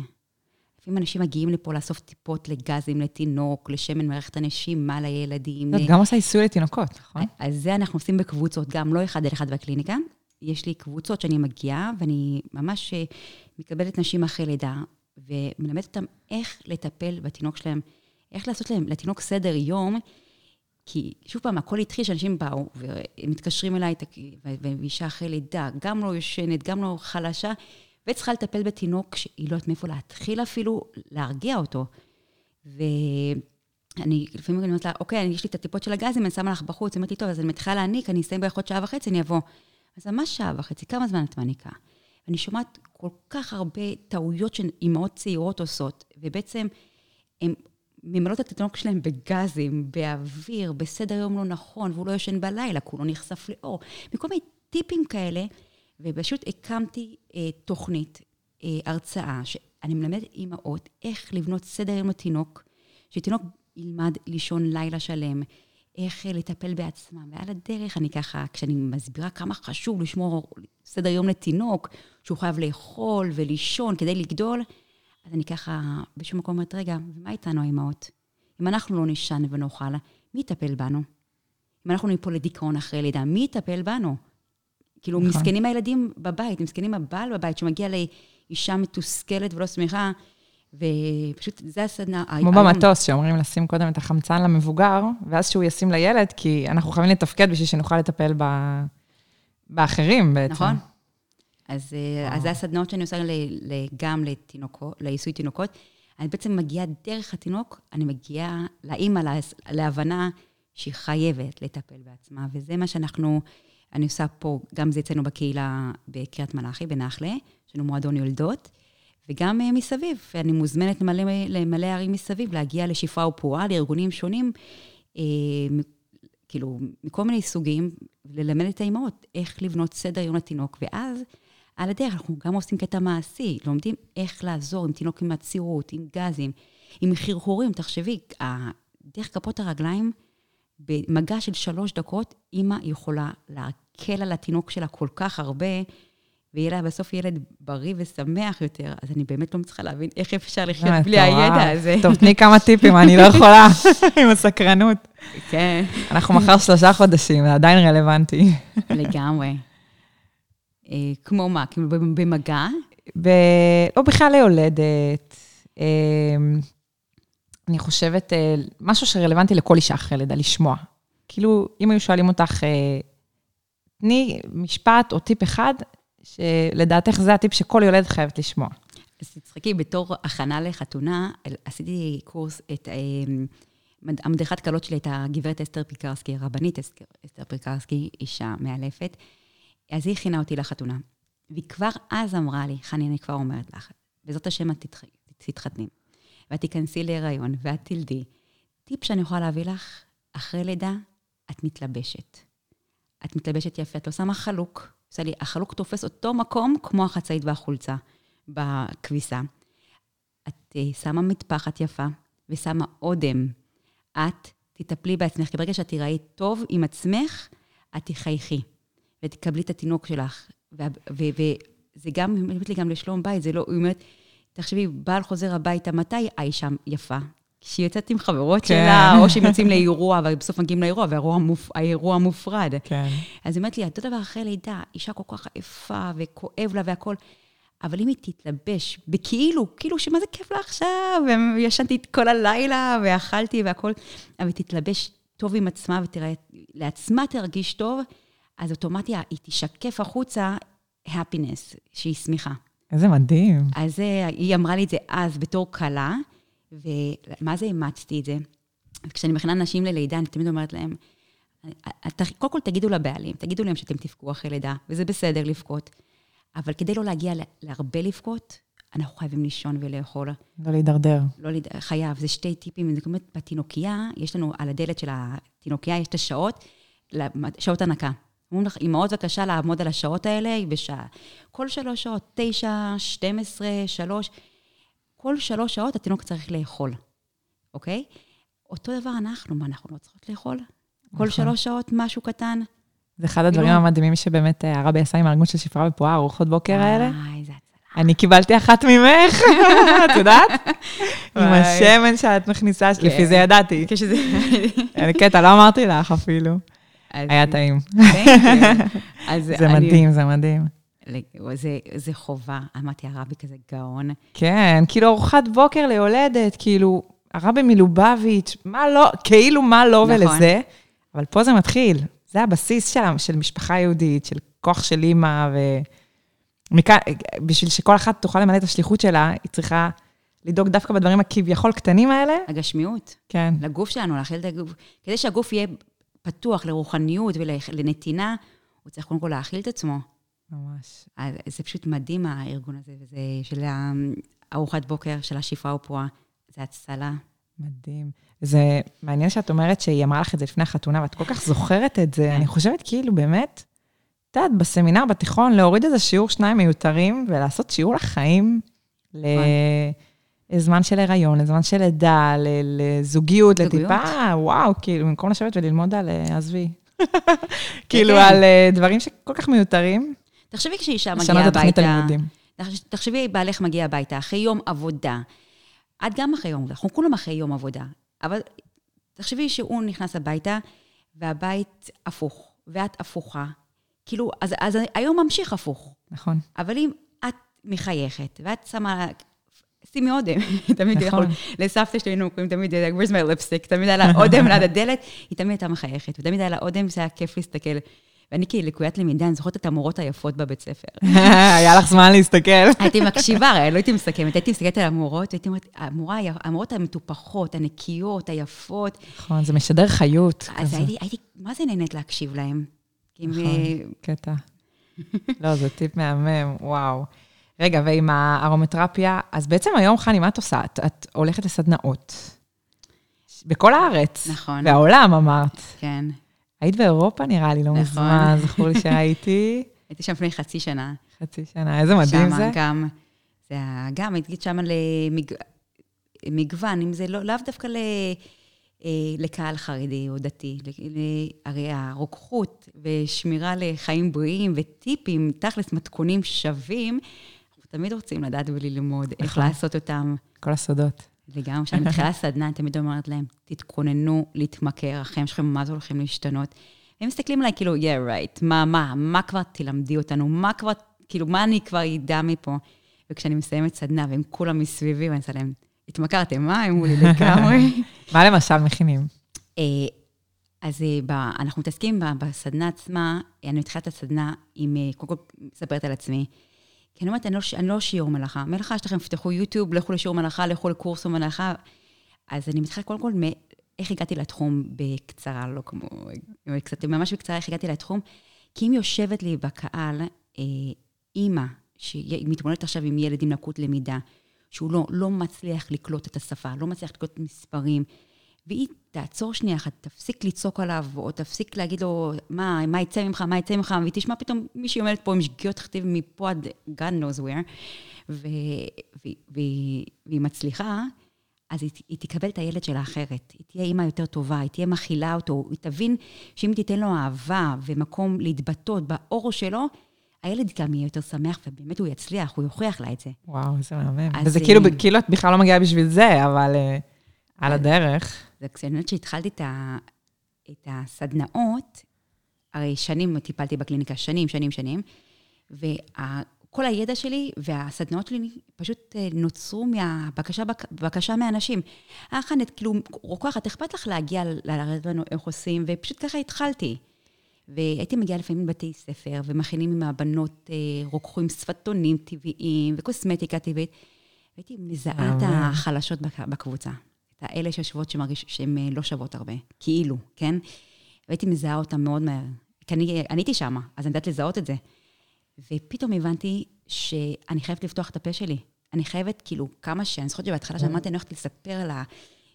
לפעמים אנשים מגיעים לפה לאסוף טיפות לגזים לתינוק, לשמן מערכת הנשימה לילדים. את גם עושה עיסוי לתינוקות, נכון? אז זה אנחנו עושים בקבוצות, גם לא אחד על אחד בקליניקה. יש לי קבוצות שאני מגיעה, ואני ממש אה, מקבלת נשים אחרי לידה, ומלמדת אותם איך לטפל בתינוק שלהם, איך לעשות להם, לתינוק סדר יום, כי שוב פעם, הכל התחיל שאנשים באו, ומתקשרים אליי, ואישה אחרי לידה, גם לא ישנת, גם לא חלשה, וצריכה לטפל בתינוק שהיא לא יודעת מאיפה להתחיל אפילו להרגיע אותו. ואני, לפעמים אני אומרת לה, אוקיי, יש לי את הטיפות של הגזים, אני שמה לך בחוץ. היא אומרת לי, טוב, אז אני מתחילה להעניק, אני אסיים בערך עוד שעה וחצי, אני אבוא. אז ממש שעה וחצי, כמה זמן את מעניקה? אני שומעת כל כך הרבה טעויות שאימהות צעירות עושות, ובעצם הן ממלאות את התינוק שלהם בגזים, באוויר, בסדר יום לא נכון, והוא לא ישן בלילה, כולו נחשף לאור, מכל מיני טיפים כאלה, ופשוט הקמתי אה, תוכנית, אה, הרצאה, שאני מלמדת אימהות איך לבנות סדר יום לתינוק, שתינוק ילמד לישון לילה שלם, איך לטפל בעצמם. ועל הדרך אני ככה, כשאני מסבירה כמה חשוב לשמור סדר יום לתינוק, שהוא חייב לאכול ולישון כדי לגדול, אז אני ככה בשום מקום אומרת, רגע, ומה איתנו האימהות? אם אנחנו לא נישן ונאכל, מי יטפל בנו? אם אנחנו ניפול לדיכאון אחרי לידה, מי יטפל בנו? כאילו, נכון. מסכנים הילדים בבית, מסכנים הבעל בבית, שמגיע לאישה מתוסכלת ולא שמחה, ופשוט זה הסדנה. כמו במטוס, שאומרים לשים קודם את החמצן למבוגר, ואז שהוא ישים לילד, כי אנחנו חייבים לתפקד בשביל שנוכל לטפל ב... באחרים בעצם. נכון. אז, אה, אז זה הסדנאות שאני עושה גם לתינוקות, לעיסוי תינוקות. אני בעצם מגיעה דרך התינוק, אני מגיעה לאימא להבנה שהיא חייבת לטפל בעצמה, וזה מה שאנחנו, אני עושה פה, גם זה אצלנו בקהילה בקריית מלאכי, בנחלה, יש לנו מועדון יולדות. וגם uh, מסביב. אני מוזמנת למלא, למלא ערים מסביב, להגיע לשפרה ופורה, לארגונים שונים, uh, כאילו, מכל מיני סוגים, ללמד את האימהות איך לבנות סדר יום לתינוק, ואז על הדרך אנחנו גם עושים קטע מעשי, לומדים איך לעזור עם תינוק עם עצירות, עם גזים, עם חרחורים. תחשבי, דרך כפות הרגליים, במגע של שלוש דקות, אימא יכולה להקל על התינוק שלה כל כך הרבה, ויהיה לה בסוף ילד בריא ושמח יותר. אז אני באמת לא מצליחה להבין איך אפשר לחיות בלי הידע הזה. טוב, תני כמה טיפים, אני לא יכולה, עם הסקרנות. כן. אנחנו מחר שלושה חודשים, זה עדיין רלוונטי. לגמרי. אה, כמו מה? כאילו במגע? לא, בכלל ליולדת. אה, אני חושבת, אה, משהו שרלוונטי לכל אישה אחרי לידה, לשמוע. כאילו, אם היו שואלים אותך, תני משפט או טיפ אחד, שלדעתך זה הטיפ שכל יולדת חייבת לשמוע. אז תצחקי, בתור הכנה לחתונה, עשיתי קורס, את המדריכת קלות שלי הייתה גברת אסתר פיקרסקי, רבנית אסתר פיקרסקי, אישה מאלפת. אז היא הכינה אותי לחתונה. והיא כבר אז אמרה לי, חני, אני כבר אומרת לך, בעזרת השם את תתחתני, ואת תיכנסי להיריון, ואת תלדי. טיפ שאני יכולה להביא לך, אחרי לידה, את מתלבשת. את מתלבשת יפה, את לא שמה חלוק. עושה לי, החלוק תופס אותו מקום כמו החצאית והחולצה בכביסה. את uh, שמה מטפחת יפה ושמה אודם. את תטפלי בעצמך, כי ברגע שאת תיראי טוב עם עצמך, את תחייכי. ותקבלי את התינוק שלך. וזה גם, היא אומרת לי גם לשלום בית, זה לא, היא אומרת, תחשבי, בעל חוזר הביתה, מתי האישה יפה? כשהיא יוצאת עם חברות כן. שלה, או שהם יוצאים לאירוע, ובסוף מגיעים לאירוע, והאירוע מופרד. כן. אז היא אומרת לי, אותו דבר אחרי לידה, אישה כל כך עייפה, וכואב לה והכול, אבל אם היא תתלבש בכאילו, כאילו שמה זה כיף לה עכשיו, וישנתי כל הלילה, ואכלתי והכול, אבל תתלבש טוב עם עצמה, ותראה, לעצמה תרגיש טוב, אז אוטומטיה, היא תשקף החוצה happiness, שהיא שמחה. איזה מדהים. אז אה, היא אמרה לי את זה אז בתור כלה, ומה זה אימצתי את זה? כשאני מכינה נשים ללידה, אני תמיד אומרת להם, קודם כל תגידו לבעלים, תגידו להם שאתם תבכו אחרי לידה, וזה בסדר לבכות. אבל כדי לא להגיע להרבה לבכות, אנחנו חייבים לישון ולאכול. לא להידרדר. לא להידרדר, חייב. זה שתי טיפים. זאת אומרת, בתינוקייה, יש לנו, על הדלת של התינוקייה, יש את השעות, שעות הנקה. אומרים לך, אמהות בבקשה לעמוד על השעות האלה בשעה. כל שלוש שעות, תשע, שתים עשרה, שלוש, כל שלוש שעות התינוק צריך לאכול, אוקיי? אותו דבר אנחנו, מה, אנחנו לא צריכות לאכול? נכון. כל שלוש שעות משהו קטן? זה אחד הדברים כאילו- המדהימים שבאמת אה, הרבי עשה עם הארגון של שפרה ופועה, ארוחות בוקר האלה. אה, איזה הצלה. אני קיבלתי אחת ממך, את יודעת? עם השמן שאת מכניסה, לפי כן. זה ידעתי. כשזה... אני קטע, לא אמרתי לך אפילו. היה טעים. זה מדהים, זה מדהים. זה, זה חובה. אמרתי, הרבי כזה גאון. כן, כאילו ארוחת בוקר ליולדת, כאילו, הרבי מלובביץ', מה לא, כאילו מה לא נכון. ולזה, אבל פה זה מתחיל. זה הבסיס של, של משפחה יהודית, של כוח של אימא, ומכאן, בשביל שכל אחת תוכל למלא את השליחות שלה, היא צריכה לדאוג דווקא בדברים הכביכול קטנים האלה. הגשמיות. כן. לגוף שלנו, להכיל את הגוף. כדי שהגוף יהיה פתוח לרוחניות ולנתינה, הוא צריך קודם כל להאכיל את עצמו. ממש. אז זה פשוט מדהים, הארגון הזה, וזה של ארוחת בוקר של השפרה ופועה, זה הצלה. מדהים. זה מעניין שאת אומרת שהיא אמרה לך את זה לפני החתונה, ואת כל כך זוכרת את זה. אני חושבת כאילו, באמת, את יודעת, בסמינר, בתיכון, להוריד איזה שיעור שניים מיותרים ולעשות שיעור לחיים, לזמן של הריון, לזמן של לידה, לזוגיות, לטיפה, וואו, כאילו, במקום לשבת וללמוד על, אה, עזבי. כאילו, כן. על אה, דברים שכל כך מיותרים. תחשבי כשאישה מגיעה הביתה, תחשבי בעלך מגיע הביתה אחרי יום עבודה. את גם אחרי יום עבודה, אנחנו כולם אחרי יום עבודה. אבל תחשבי שהוא נכנס הביתה, והבית הפוך, ואת הפוכה. כאילו, אז, אז היום ממשיך הפוך. נכון. אבל אם את מחייכת, ואת שמה, שימי אודם, תמיד נכון. יכול, לסבתא שלי היינו קוראים תמיד, where's my lipstick, תמיד היה לה אודם ליד הדלת, היא תמיד הייתה מחייכת, ותמיד היה לה אודם, זה היה כיף להסתכל. ואני כלקוית למידה, אני זוכרת את המורות היפות בבית ספר. היה לך זמן להסתכל. הייתי מקשיבה, הרי לא הייתי מסכמת, הייתי מסתכלת על המורות, והייתי אומרת, המורות המטופחות, הנקיות, היפות. נכון, זה משדר חיות. אז הייתי, מה זה נהנית להקשיב להם? נכון, אה, קטע. לא, זה טיפ מהמם, וואו. רגע, ועם הארומטרפיה, אז בעצם היום, חני, מה את עושה? את, את הולכת לסדנאות. בכל הארץ. נכון. והעולם, אמרת. כן. היית באירופה, נראה לי, לא נכון. מזמן, זכור לי שהייתי. הייתי שם לפני חצי שנה. חצי שנה, איזה מדהים שמה זה. גם, זה ה- גם, הייתי שמה למגוון, אם זה לא, לאו דווקא ל, אה, לקהל חרדי או דתי, הרי הרוקחות ושמירה לחיים בריאים וטיפים, תכלס מתכונים שווים, אנחנו תמיד רוצים לדעת וללמוד איך נכון. לעשות אותם. כל הסודות. לגמרי, כשאני מתחילה סדנה, אני תמיד אומרת להם, תתכוננו להתמכר, החיים שלכם מה זה הולכים להשתנות. הם מסתכלים עליי כאילו, yeah, right, מה, מה, מה כבר תלמדי אותנו, מה כבר, כאילו, מה אני כבר אדע מפה? וכשאני מסיימת סדנה והם כולם מסביבי, ואני עושה להם, התמכרתם, מה? הם אמרו לי לגמרי. מה למשל מכינים? אה, אז אה, ב- אנחנו מתעסקים ב- בסדנה עצמה, אני מתחילה את הסדנה עם, אה, קודם כל, מספרת על עצמי. כי אני אומרת, אני לא, אני לא שיעור מלאכה. מלאכה, יש לכם, פתחו יוטיוב, לכו לשיעור מלאכה, לכו לקורס מלאכה. אז אני מתחילה קודם כל מאיך הגעתי לתחום בקצרה, לא כמו, קצת, ממש בקצרה, איך הגעתי לתחום. כי אם יושבת לי בקהל אה, אימא, שמתמודדת עכשיו עם ילד עם לקות למידה, שהוא לא, לא מצליח לקלוט את השפה, לא מצליח לקלוט מספרים, והיא תעצור שנייה אחת, תפסיק לצעוק עליו, או תפסיק להגיד לו, מה, מה יצא ממך, מה יצא ממך, והיא תשמע פתאום מישהי עומדת פה עם שגיאות תכתיב מפה עד God knows where, והיא, מצליחה, אז היא, היא תקבל את הילד שלה אחרת. היא תהיה אימא יותר טובה, היא תהיה מכילה אותו, היא תבין שאם תיתן לו אהבה ומקום להתבטא באור שלו, הילד גם יהיה יותר שמח, ובאמת הוא יצליח, הוא יוכיח לה את זה. וואו, איזה מהמם. וזה אה, כאילו, כאילו את בכלל לא מגיעה בשביל זה, אבל אה, על הדרך. וכשאני יודעת שהתחלתי את, ה, את הסדנאות, הרי שנים טיפלתי בקליניקה, שנים, שנים, שנים, וכל הידע שלי והסדנאות שלי פשוט אה, נוצרו מהבקשה בק- בקשה מאנשים. אה, חנית, כאילו, רוקחת, אכפת לך להגיע לרדת לנו איך עושים, ופשוט ככה התחלתי. והייתי מגיעה לפעמים לבתי ספר, ומכינים עם הבנות אה, רוקחים שפתונים טבעיים וקוסמטיקה טבעית. והייתי מזהה את. החלשות בק- בקבוצה. האלה שיושבות שמרגיש שהן אה, לא שוות הרבה, כאילו, כן? והייתי מזהה אותן מאוד מהר. כי אני, אני הייתי שמה, אז אני יודעת לזהות את זה. ופתאום הבנתי שאני חייבת לפתוח את הפה שלי. אני חייבת, כאילו, כמה ש... אני זוכרת שבהתחלה שאמרתי, אני הולכת לספר על ה...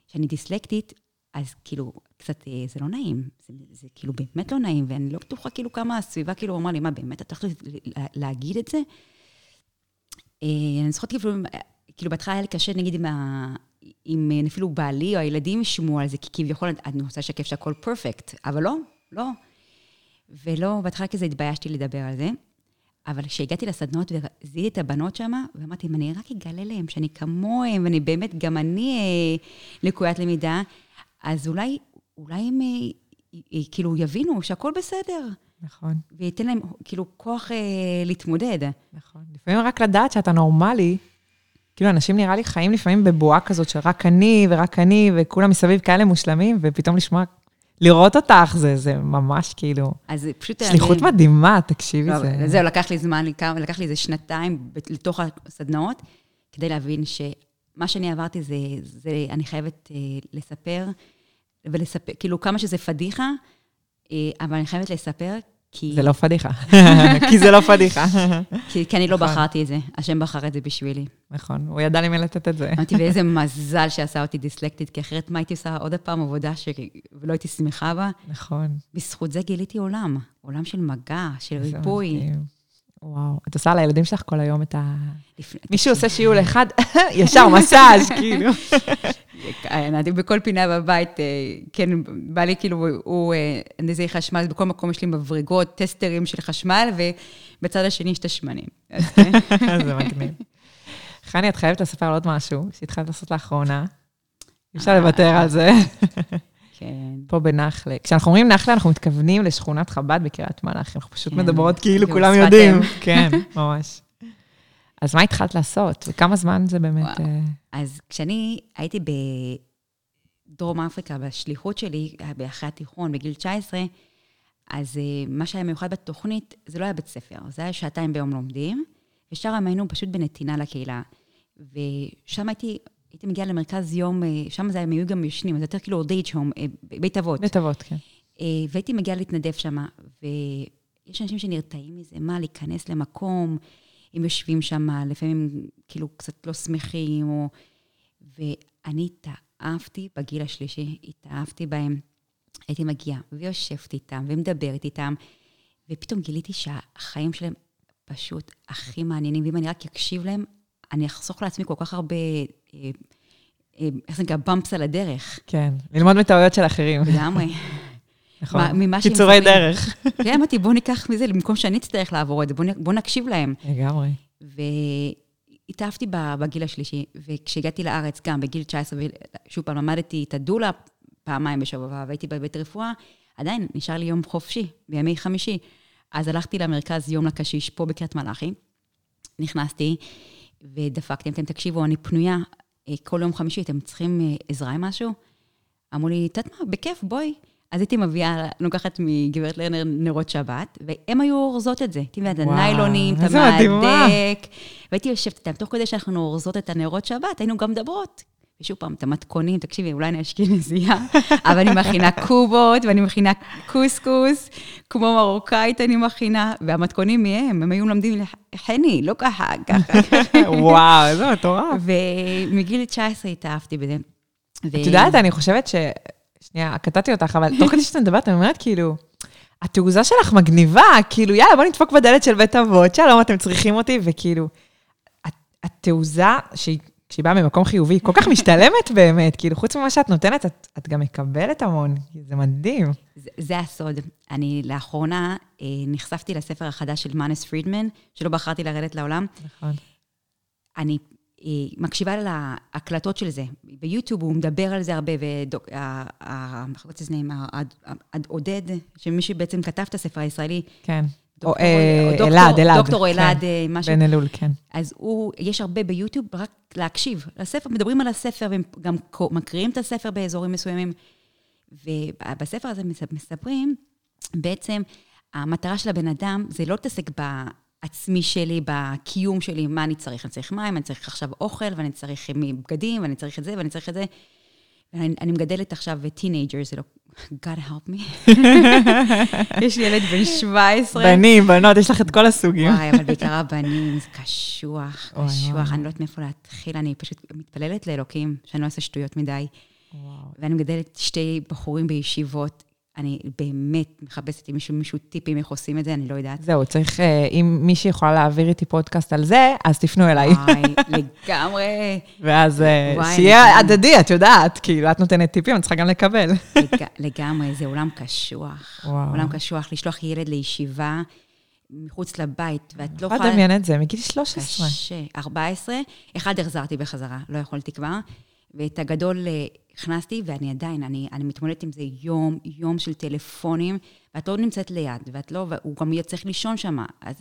שאני דיסלקטית, אז כאילו, קצת, אה, זה לא נעים. זה, זה כאילו באמת לא נעים, ואני לא בטוחה כאילו כמה הסביבה כאילו אמרה לי, מה, באמת את הולכת לה- להגיד את זה? אה, אני זוכרת כאילו, אה, כאילו בהתחלה היה לי קשה, נגיד, עם, ה... עם אה, אפילו בעלי או הילדים ישמעו על זה, כי כביכול אני רוצה לשקף שהכל פרפקט, אבל לא, לא. ולא, בהתחלה כזה התביישתי לדבר על זה, אבל כשהגעתי לסדנות וזיהיתי את הבנות שם, ואמרתי, אם אני רק אגלה להם שאני כמוהם, ואני באמת, גם אני אה, לקוית למידה, אז אולי, אולי הם אה, אה, כאילו יבינו שהכל בסדר, נכון, וייתן להם כאילו כוח אה, להתמודד. נכון. לפעמים רק לדעת שאתה נורמלי, כאילו אנשים נראה לי חיים לפעמים בבועה כזאת של רק אני ורק אני, וכולם מסביב כאלה מושלמים, ופתאום לשמוע, לראות אותך, זה, זה ממש כאילו, אז פשוט... שליחות אני- מדהימה, תקשיבי, לא, זה... זהו, לקח לי זמן, לקח- לי איזה שנתיים לתוך הסדנאות, כדי להבין שמה שאני עברתי זה, זה אני חייבת אה, לספר, ולספר, כאילו כמה שזה פדיחה, אה, אבל אני חייבת לספר, כי, זה לא פדיחה, כי זה לא פדיחה. כי, כי אני לא נכון. בחרתי את זה, השם בחר את זה בשבילי. נכון, הוא ידע למי לתת את זה. אמרתי, ואיזה מזל שעשה אותי דיסלקטית, כי אחרת מה הייתי עושה עוד פעם עבודה ש... ולא הייתי שמחה בה? נכון. בזכות זה גיליתי עולם, עולם של מגע, של ריפוי. מדהים. וואו, את עושה לילדים שלך כל היום את ה... מישהו עושה שיעול אחד, ישר מסאז', כאילו. אני בכל פינה בבית, אה, כן, בא לי כאילו, הוא אה, הנדסי חשמל, אז בכל מקום יש לי מברגות, טסטרים של חשמל, ובצד השני יש את השמנים. כן. זה מגניב. חני, את חייבת לספר על עוד משהו שהתחלת לעשות לאחרונה. אי אפשר לוותר על זה. כן. פה בנחלה. כשאנחנו אומרים נחלה, אנחנו מתכוונים לשכונת חב"ד בקריית מלאכי. אנחנו פשוט כן. מדברות כאילו כאילו, כולם שפת יודעים. כן, ממש. אז מה התחלת לעשות? וכמה זמן זה באמת... וואו. אה, אז כשאני הייתי בדרום אפריקה, בשליחות שלי, אחרי התיכון, בגיל 19, אז אה, מה שהיה מיוחד בתוכנית, זה לא היה בית ספר, זה היה שעתיים ביום לומדים, ושם היינו פשוט בנתינה לקהילה. ושם הייתי, הייתי מגיעה למרכז יום, אה, שם זה הם היו גם ישנים, זה יותר כאילו דייט הום, בית אבות. בית אבות, כן. אה, והייתי מגיעה להתנדב שם, ויש אנשים שנרתעים מזה, מה, להיכנס למקום, הם יושבים שם, לפעמים כאילו קצת לא שמחים, או... ואני התאהבתי בגיל השלישי, התאהבתי בהם. הייתי מגיעה ויושבת איתם ומדברת איתם, ופתאום גיליתי שהחיים שלהם פשוט הכי מעניינים, ואם אני רק אקשיב להם, אני אחסוך לעצמי כל כך הרבה, אה, אה, איך זה נקרא, במפס על הדרך. כן, ללמוד מטעויות של אחרים. לגמרי. נכון. קיצורי. דרך. כן, אמרתי, בואו ניקח מזה, במקום שאני אצטרך לעבור את זה, בואו בוא נקשיב להם. לגמרי. והתאהבתי בגיל השלישי, וכשהגעתי לארץ, גם בגיל 19, שוב פעם, למדתי את הדולה פעמיים בשבוע, והייתי בבית רפואה, עדיין נשאר לי יום חופשי, בימי חמישי. אז הלכתי למרכז יום לקשיש פה בקריית מלאכי, נכנסתי ודפקתי, אמרתי להם, תקשיבו, אני פנויה, אה, כל יום חמישי, אתם צריכים אה, עזרה עם משהו? אמרו לי, את יודעת מה, בכיף, בואי. אז הייתי מביאה, לוקחת מגברת לרנר נרות שבת, והן היו אורזות את זה. הייתי מביאה את הניילונים, את. המהדק, והייתי יושבת איתן, תוך כדי שאנחנו אורזות את הנרות שבת, היינו גם מדברות. ושוב פעם, את המתכונים, תקשיבי, אולי אני אשכנזייה, אבל אני מכינה קובות, ואני מכינה קוסקוס, כמו מרוקאית אני מכינה, והמתכונים מהם, הם היו מלמדים חני, לא ככה, ככה. וואו, איזה מטורף. ומגיל 19 התאהבתי בזה. את יודעת, אני חושבת ש... שנייה, קטעתי אותך, אבל תוך כדי שאתה מדברת, אני אומרת, כאילו, התעוזה שלך מגניבה, כאילו, יאללה, בוא נדפוק בדלת של בית אבות, שלום, אתם צריכים אותי, וכאילו, הת- התעוזה, שהיא, כשהיא באה ממקום חיובי, כל כך משתלמת באמת, כאילו, חוץ ממה שאת נותנת, את, את גם מקבלת המון, זה מדהים. זה, זה הסוד. אני לאחרונה אה, נחשפתי לספר החדש של מאנס פרידמן, שלא בחרתי לרדת לעולם. נכון. אני אה, מקשיבה להקלטות של זה. ביוטיוב הוא מדבר על זה הרבה, וחוץ לזה נעים, עודד, שמי שבעצם כתב את הספר הישראלי, כן. אה, אלעד, אלעד. דוקטור אלעד, כן. אה, משהו. בן אלול, כן. אז הוא, יש הרבה ביוטיוב רק להקשיב לספר, מדברים על הספר, והם גם מקריאים את הספר באזורים מסוימים. ובספר הזה מס- מספרים, בעצם המטרה של הבן אדם זה לא להתעסק בעצמי שלי, בקיום שלי, מה אני צריך. אני צריך מים, אני צריך עכשיו אוכל, ואני צריך בגדים, ואני צריך את זה, ואני צריך את זה. ואני אני מגדלת עכשיו teenager, זה לא... God help me. יש לי ילד בן 17. בנים, בנות, יש לך את כל הסוגים. וואי, אבל בעיקר הבנים, זה קשוח, קשוח. אני לא יודעת מאיפה להתחיל, אני פשוט מתפללת לאלוקים, שאני לא אעשה שטויות מדי. וואו. ואני מגדלת שתי בחורים בישיבות, אני באמת מחפשת עם מישהו, מישהו טיפים איך עושים את זה, אני לא יודעת. זהו, צריך, אה, אם מישהי יכולה להעביר איתי פודקאסט על זה, אז תפנו אליי. וואי, לגמרי, ואז אה, שיהיה. הדדי, את יודעת, כאילו, את נותנת טיפים, את צריכה גם לקבל. לג- לגמרי, זה עולם קשוח. וואו. עולם קשוח, לשלוח ילד לישיבה מחוץ לבית, ואת לא יכולה יכולה... לדמיין את זה, מגיל 13. קשה. 14, אחד החזרתי בחזרה, לא יכולתי כבר, ואת הגדול הכנסתי, ואני עדיין, אני, אני מתמודדת עם זה יום, יום של טלפונים, ואת לא נמצאת ליד, ואת לא, והוא גם יהיה צריך לישון שם, אז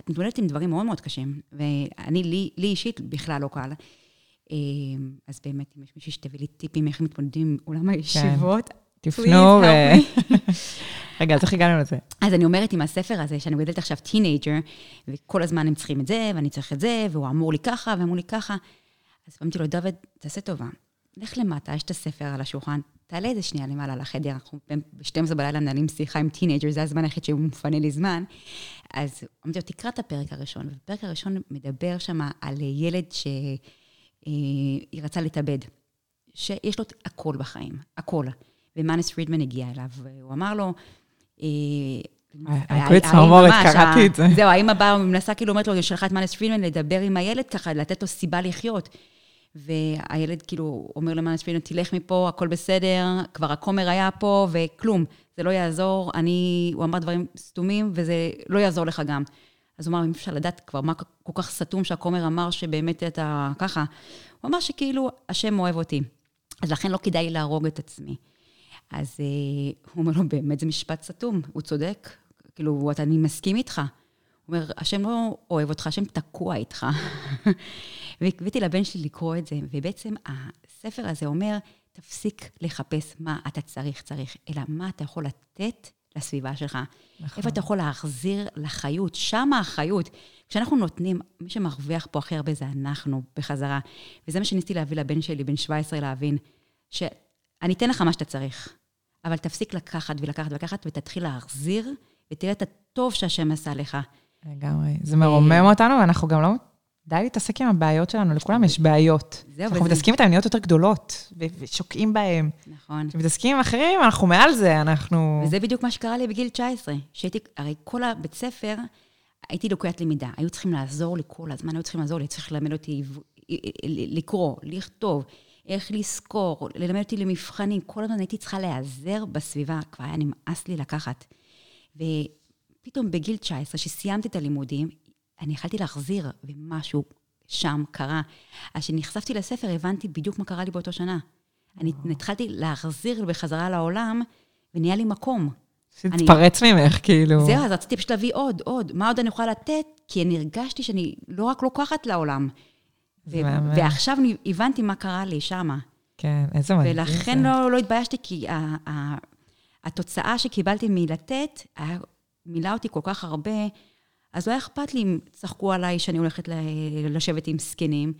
את מתמודדת עם דברים מאוד מאוד קשים, ואני, לי, לי אישית, בכלל לא קל. אה, אז באמת, אם יש מישהי שתביא לי טיפים איך מתמודדים עם עולם הישיבות, תפנו ו... רגע, אז איך הגענו לזה? אז אני אומרת עם הספר הזה, שאני מגדלת עכשיו teenager, וכל הזמן הם צריכים את זה, ואני צריך את זה, והוא אמר לי ככה, ואמרו לי ככה. אז אמרתי לו, דוד, תעשה טובה, לך למטה, יש את הספר על השולחן, תעלה איזה שנייה למעלה לחדר, אנחנו ב-12 בלילה מנהלים שיחה עם teenager, זה הזמן היחיד שהוא מפנה לי זמן. אז אמרתי לו, תקרא את הפרק הראשון, והפרק הראשון מדבר שם על ילד שהוא רצה להתאבד, שיש לו הכל בחיים, הכל. ומאנס פרידמן הגיע אליו, והוא אמר לו, אה, צמרמורת, ממש, קראתי את זה. זהו, האמא באה ומנסה, כאילו, אומרת לו, היא שלחה את מאנס פרידמן לדבר עם הילד ככה, לתת לו סיבה לחיות. והילד כאילו אומר למאנס פרידמן, תלך מפה, הכל בסדר, כבר הכומר היה פה, וכלום, זה לא יעזור, אני, הוא אמר דברים סתומים, וזה לא יעזור לך גם. אז הוא אמר, אם אפשר לדעת כבר מה כל כך סתום שהכומר אמר שבאמת אתה ככה, הוא אמר שכאילו, השם אוהב אותי, אז לכן לא כדאי להרוג את עצמי. אז אה, הוא אומר לו, באמת זה משפט סתום, הוא צודק, כאילו, אני מסכים איתך. הוא אומר, השם לא אוהב אותך, השם תקוע איתך. והבאתי לבן שלי לקרוא את זה, ובעצם הספר הזה אומר, תפסיק לחפש מה אתה צריך, צריך, אלא מה אתה יכול לתת לסביבה שלך. נכון. איפה אתה יכול להחזיר לחיות, שם החיות. כשאנחנו נותנים, מי שמרוויח פה הכי הרבה זה אנחנו בחזרה. וזה מה שניסיתי להביא לבן שלי, בן 17, להבין, שאני אתן לך מה שאתה צריך, אבל תפסיק לקחת ולקחת ולקחת, ותתחיל להחזיר, ותראה את הטוב שהשם עשה לך. לגמרי. זה מרומם אותנו, ואנחנו גם לא... די להתעסק עם הבעיות שלנו, לכולם יש בעיות. זהו, אנחנו וזה- מתעסקים איתן, נהיות יותר גדולות, ושוקעים בהן. נכון. כשמתעסקים עם אחרים, אנחנו מעל זה, אנחנו... וזה בדיוק מה שקרה לי בגיל 19, שהייתי, הרי כל הבית ספר, הייתי לקוית למידה, היו צריכים לעזור לי כל הזמן, היו צריכים לעזור לי, צריך ללמד אותי לקרוא, לכתוב, איך לזכור, ללמד אותי למבחנים, כל הזמן הייתי צריכה להיעזר בסביבה, כבר היה נמאס לי לקחת. ופתאום בגיל 19, כשסיימתי את הלימודים, אני יכלתי להחזיר, ומשהו שם קרה. אז כשנחשפתי לספר, הבנתי בדיוק מה קרה לי באותו שנה. אני התחלתי להחזיר בחזרה לעולם, ונהיה לי מקום. שהתפרץ ממך, כאילו. זהו, אז רציתי פשוט להביא עוד, עוד. מה עוד אני יכולה לתת? כי אני הרגשתי שאני לא רק לוקחת לעולם. ו- ועכשיו אני הבנתי מה קרה לי שמה. כן, איזה מדהים זה. ולכן לא, לא התביישתי, כי ה- ה- התוצאה שקיבלתי מלתת, היה, מילא אותי כל כך הרבה, אז לא היה אכפת לי אם צחקו עליי שאני הולכת לשבת עם זקנים.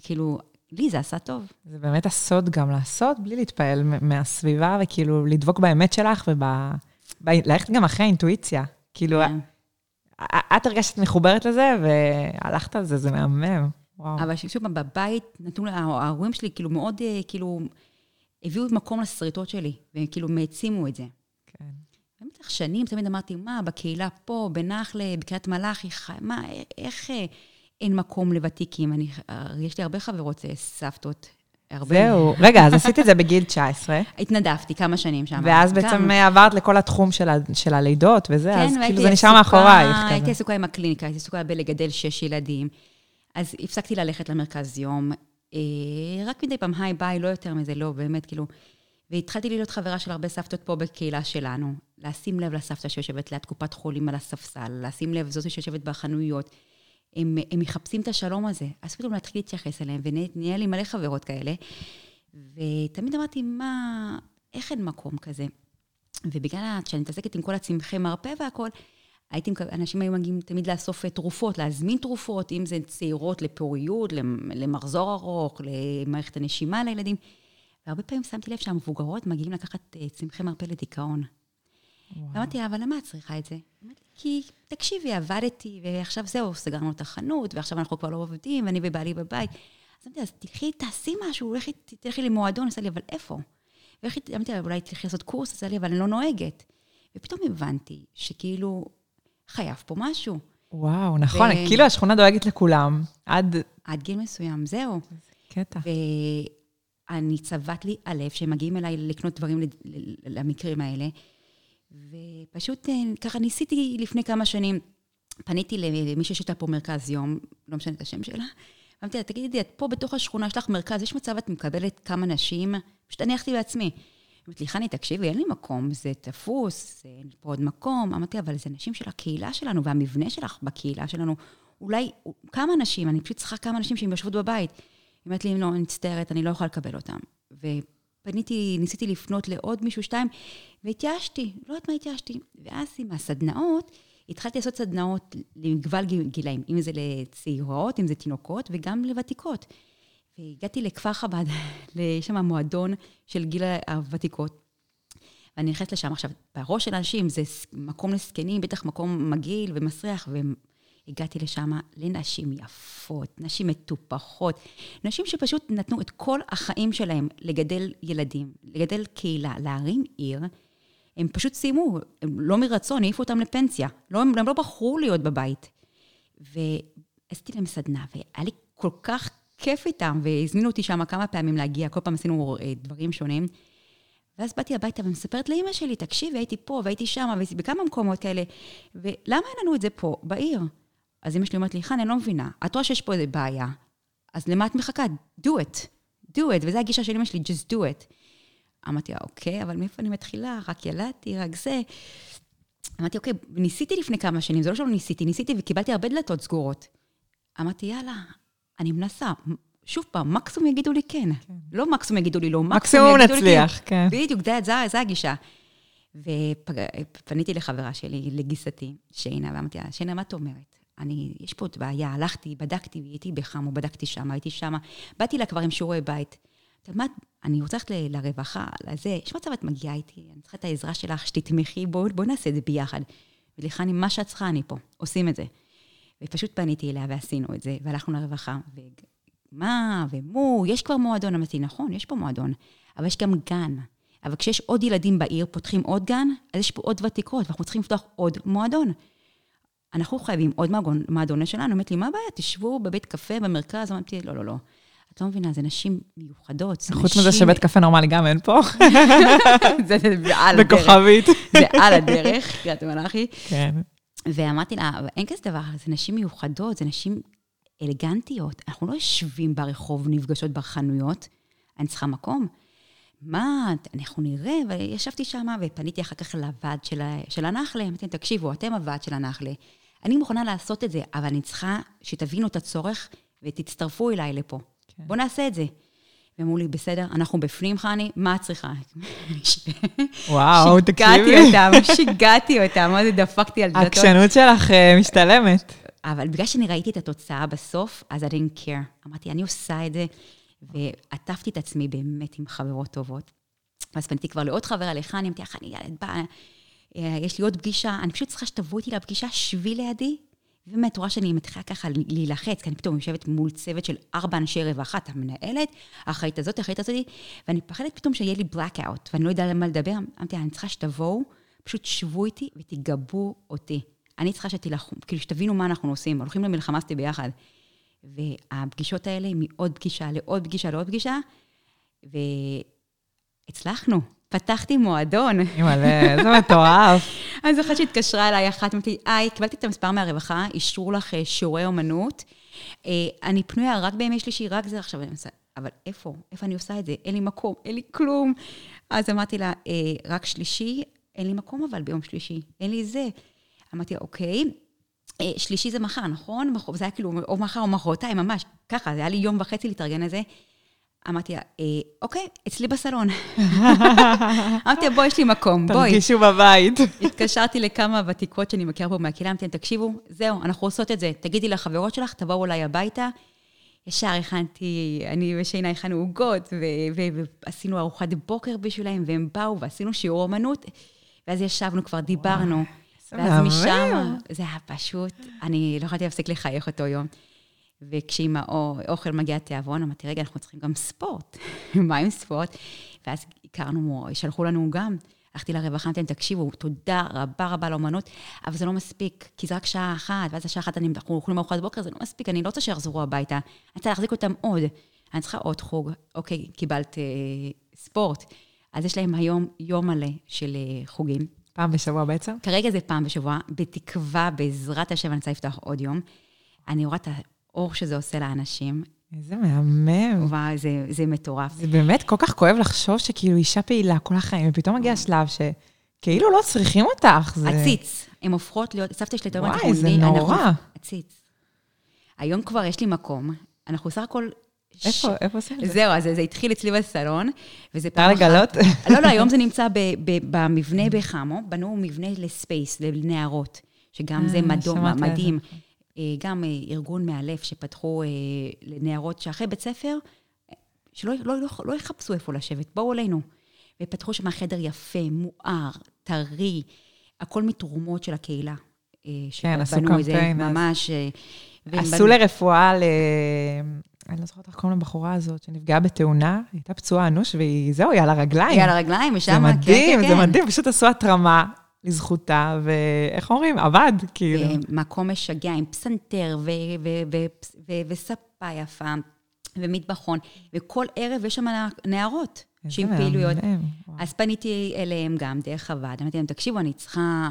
כאילו, לי זה עשה טוב. זה באמת הסוד גם לעשות בלי להתפעל מהסביבה, וכאילו לדבוק באמת שלך וללכת גם אחרי האינטואיציה. כאילו, כן. את הרגשת מחוברת לזה, והלכת על זה, זה מהמם. וואו. אבל שוב, בבית נתנו, ההורים שלי כאילו מאוד, אה, כאילו, הביאו מקום לשריטות שלי, והם כאילו העצימו את זה. כן. במשך שנים תמיד אמרתי, מה, בקהילה פה, בנחלה, בקריית מלאכי, מה, איך אה, אין מקום לוותיקים? אני, אה, יש לי הרבה חברות סבתות. הרבה. זהו. רגע, אז עשית את זה בגיל 19. התנדבתי כמה שנים שם. ואז בעצם. עברת לכל התחום של, ה, של הלידות וזה, כן, אז כאילו זה נשאר מאחורייך. כן, הייתי עסוקה עם הקליניקה, הייתי עסוקה בלגדל שש ילדים. אז הפסקתי ללכת למרכז יום, אה, רק מדי פעם, היי, ביי, לא יותר מזה, לא, באמת, כאילו. והתחלתי להיות חברה של הרבה סבתות פה בקהילה שלנו. לשים לב לסבתא שיושבת ליד קופת חולים על הספסל, לשים לב זאת שיושבת בחנויות. הם, הם מחפשים את השלום הזה. אז פתאום להתחיל להתייחס אליהם, ונהיה לי מלא חברות כאלה. ותמיד אמרתי, מה, איך אין מקום כזה? ובגלל שאני מתעסקת עם כל הצמחי מרפא והכול, הייתי, אנשים היו מגיעים תמיד לאסוף תרופות, להזמין תרופות, אם זה צעירות לפוריות, למחזור ארוך, למערכת הנשימה לילדים. והרבה פעמים שמתי לב שהמבוגרות מגיעים לקחת אה, צמחי מרפא לדיכאון. אמרתי לה, אבל למה את צריכה את זה? כי תקשיבי, עבדתי, ועכשיו זהו, סגרנו את החנות, ועכשיו אנחנו כבר לא עובדים, ואני ובעלי בבית. אז אמרתי, אז תלכי, תעשי משהו, לכי, תלכי למועדון, עשה לי, אבל איפה? אמרתי לה, אולי תלכי לעשות קורס, עשה לי, אבל אני לא נוהגת. ופתאום הבנתי שכאילו, חייב פה משהו. וואו, נכון, ו... כאילו השכונה דואגת לכולם, עד... עד גיל מסוים, זהו. קטע. ואני צבט לי הלב שהם מגיעים אליי לקנות דברים למקרים האלה, ופשוט אה, ככה ניסיתי לפני כמה שנים, פניתי למישהי שהייתה פה מרכז יום, לא משנה את השם שלה, אמרתי לה, תגידי, את פה בתוך השכונה, יש לך מרכז, יש מצב את מקבלת כמה נשים? פשוט אני הלכתי בעצמי. אמרתי לי, חני, תקשיבי, אין לי מקום, זה תפוס, אין פה עוד מקום. אמרתי, אבל זה נשים של הקהילה שלנו, והמבנה שלך בקהילה שלנו, אולי כמה נשים, אני פשוט צריכה כמה נשים שהן יושבות בבית. היא אומרת לי, לא, אני מצטערת, אני לא יכולה לקבל אותם. ופניתי, ניסיתי לפנות לעוד מישהו, שתיים, והתייאשתי, לא יודעת מה התייאשתי. ואז עם הסדנאות, התחלתי לעשות סדנאות למגוון גילאים, אם זה לצעירות, אם זה תינוקות, וגם לוותיקות. והגעתי לכפר חב"ד, יש שם מועדון של גיל הוותיקות. ואני נכנסת לשם עכשיו, בראש של אנשים זה מקום לזקנים, בטח מקום מגעיל ומסריח, והגעתי לשם לנשים יפות, נשים מטופחות, נשים שפשוט נתנו את כל החיים שלהם לגדל ילדים, לגדל קהילה, להרים עיר. הם פשוט סיימו, הם לא מרצון, העיפו אותם לפנסיה. לא, הם, הם לא בחרו להיות בבית. ועשיתי להם סדנה, והיה לי כל כך כיף איתם, והזמינו אותי שם כמה פעמים להגיע, כל פעם עשינו אה, דברים שונים. ואז באתי הביתה ומספרת לאימא שלי, תקשיבי, הייתי פה והייתי שם, והייתי בכמה מקומות כאלה, ולמה אין לנו את זה פה, בעיר? אז אימא שלי אומרת לי, חן, אני לא מבינה, את רואה שיש פה איזה בעיה, אז למה את מחכה? do it, do it, וזו הגישה של אימא שלי, just do it. אמרתי לה, אוקיי, אבל מאיפה אני מתחילה? רק ילדתי, רק זה. אמרתי, אוקיי, ניסיתי לפני כמה שנים, זה לא שלא ניסיתי, ניסיתי וקיבלתי הרבה דלתות סגורות. אמרתי, יאללה, אני מנסה. שוב פעם, מקסימום יגידו לי כן. כן. לא מקסימום יגידו לי לא, מקסימום יגידו נצליח, לי כן. כן. בדיוק, זו הגישה. ופניתי לחברה שלי, לגיסתי, שיינה, ואמרתי לה, שיינה, מה את אומרת? אני, יש פה עוד בעיה, הלכתי, בדקתי, הייתי בחמו, בדקתי שם, הייתי שם, באתי לה כבר עם שיעורי בית. מה, אני רוצה ללכת לרווחה, לזה, יש מצב את מגיעה איתי, אני צריכה את העזרה שלך, שתתמכי, בואי בוא נעשה את זה ביחד. ולכן, מה שאת צריכה, אני פה, עושים את זה. ופשוט פניתי אליה ועשינו את זה, והלכנו לרווחה, ומה, ומו, יש כבר מועדון. אמרתי, נכון, יש פה מועדון, אבל יש גם גן. אבל כשיש עוד ילדים בעיר, פותחים עוד גן, אז יש פה עוד ותיקות, ואנחנו צריכים לפתוח עוד מועדון. אנחנו חייבים עוד מועדון שלנו. אמרתי לי, מה הבעיה? תשבו בבית קפה במרכז. אמרתי, לא, לא, לא. את לא מבינה, זה נשים מיוחדות. חוץ נשים... מזה שבית קפה נורמלי גם אין פה. זה, על הדרך. בכוכבית. זה על הדרך, קריית מלאכי. כן. ואמרתי לה, אין כזה דבר, זה נשים מיוחדות, זה נשים אלגנטיות. אנחנו לא יושבים ברחוב, נפגשות בחנויות, אני צריכה מקום. מה, אנחנו נראה, וישבתי שם ופניתי אחר כך לוועד של, של הנחלה, אמרתי להם, תקשיבו, אתם הוועד של הנחלה. אני מוכנה לעשות את זה, אבל אני צריכה שתבינו את הצורך ותצטרפו אליי לפה. כן. בואו נעשה את זה. ואמרו לי, בסדר, אנחנו בפנים, חני, מה את צריכה? וואו, תקשיבי. שיגעתי אותם, שיגעתי אותם, מה זה דפקתי על דלתות. העקשנות שלך uh, משתלמת. אבל בגלל שאני ראיתי את התוצאה בסוף, אז I didn't care. אמרתי, אני עושה את זה, ועטפתי את עצמי באמת עם חברות טובות. ואז פניתי כבר לעוד חברה, לחני, אמרתי, חני, ילד, בא, אה, יש לי עוד פגישה, אני פשוט צריכה שתבואי איתי לפגישה, שבי לידי, ובאמת, רואה שאני מתחילה ככה להילחץ, כי אני פתאום יושבת מול צוות של ארבע אנשי רווחה, את המנהלת, האחראית הזאת, האחראית הזאת, ואני פחדת פתאום שיהיה לי blackout, ואני לא יודעת על מה לדבר. אמרתי, אני צריכה שתבואו, פשוט שבו איתי ותגבו אותי. אני צריכה שתילחמו, כאילו שתבינו מה אנחנו עושים, הולכים למלחמה סטי ביחד. והפגישות האלה מעוד פגישה לעוד פגישה לעוד פגישה, והצלחנו. פתחתי מועדון. אימא'לה, איזה מטורף. אני זוכרת שהתקשרה אליי אחת, אמרתי, היי, קיבלתי את המספר מהרווחה, אישרו לך אה, שיעורי אומנות. אה, אני פנויה רק בימי שלישי, רק זה עכשיו. אבל איפה? איפה אני עושה את זה? אין לי מקום, אין לי כלום. אז אמרתי לה, אה, רק שלישי, אין לי מקום אבל ביום שלישי, אין לי זה. אמרתי, אוקיי, שלישי זה מחר, נכון? זה היה כאילו, או מחר או מחרתיים, ממש, ככה, זה היה לי יום וחצי להתארגן לזה. אמרתי לה, אה, אוקיי, אצלי בסלון. אמרתי לה, בואי, יש לי מקום, בואי. תרגישו בבית. התקשרתי לכמה ותיקות שאני מכירה פה מהקהילה, אמרתי להם, תקשיבו, זהו, אנחנו עושות את זה. תגידי לחברות שלך, תבואו אליי הביתה. ישר הכנתי, אני ושינה הכנו עוגות, ועשינו ארוחת בוקר בשבילם, והם באו ועשינו שיעור אומנות, ואז ישבנו, כבר דיברנו. ואז משם, זה היה פשוט, אני לא יכולתי להפסיק לחייך אותו יום. וכשעם האוכל מגיע תיאבון, אמרתי, רגע, אנחנו צריכים גם ספורט. מה עם ספורט? ואז הכרנו, שלחו לנו גם, הלכתי לרווחה, אמרתי להם, תקשיבו, תודה רבה רבה לאמנות, אבל זה לא מספיק, כי זה רק שעה אחת, ואז השעה אחת אנחנו אוכלים ארוחת בוקר, זה לא מספיק, אני לא רוצה שיחזרו הביתה, אני רוצה להחזיק אותם עוד. אני צריכה עוד חוג, אוקיי, קיבלת אה, ספורט. אז יש להם היום יום מלא של אה, חוגים. פעם בשבוע בעצם? כרגע זה פעם בשבוע, בתקווה, בעזרת השם, אני רוצה לפתוח עוד יום. אני רואה את האור שזה עושה לאנשים. איזה מהמם. וואי, זה, זה מטורף. זה באמת כל כך כואב לחשוב שכאילו אישה פעילה כל החיים, ופתאום מגיע שלב שכאילו לא צריכים אותך. זה... עציץ. הן הופכות להיות, סבתא שלי, תאמרת, וואי, זה נורא. עציץ. היום כבר יש לי מקום. אנחנו סך הכל איפה, איפה עושים את זה? זהו, אז זה התחיל אצלי בסלון, וזה פעם אחת... לגלות? לא, לא, היום זה נמצא במבנה בחמו, בנו מבנה לספייס, לנערות, שגם זה אה, מדהים. אה, גם אה, ארגון מאלף שפתחו לנערות שאחרי בית ספר, שלא לא, לא, לא יחפשו איפה לשבת, בואו אלינו. ופתחו שם חדר יפה, מואר, טרי, הכל מתרומות של הקהילה. כן, עשו קמפיין. ממש. עשו לרפואה ל... אני לא זוכרת איך קוראים לבחורה הזאת, שנפגעה בתאונה, היא הייתה פצועה אנוש, והיא, זהו, היא על הרגליים. היא על הרגליים, ושם, כן, כן, כן. זה מדהים, זה מדהים, פשוט עשו התרמה לזכותה, ואיך אומרים? עבד, כאילו. מקום משגע, עם פסנתר וספה יפה, ומטבחון, וכל ערב יש שם נערות. שעם פעילויות. אז פניתי אליהם גם דרך הוועד, אמרתי להם, תקשיבו, אני צריכה...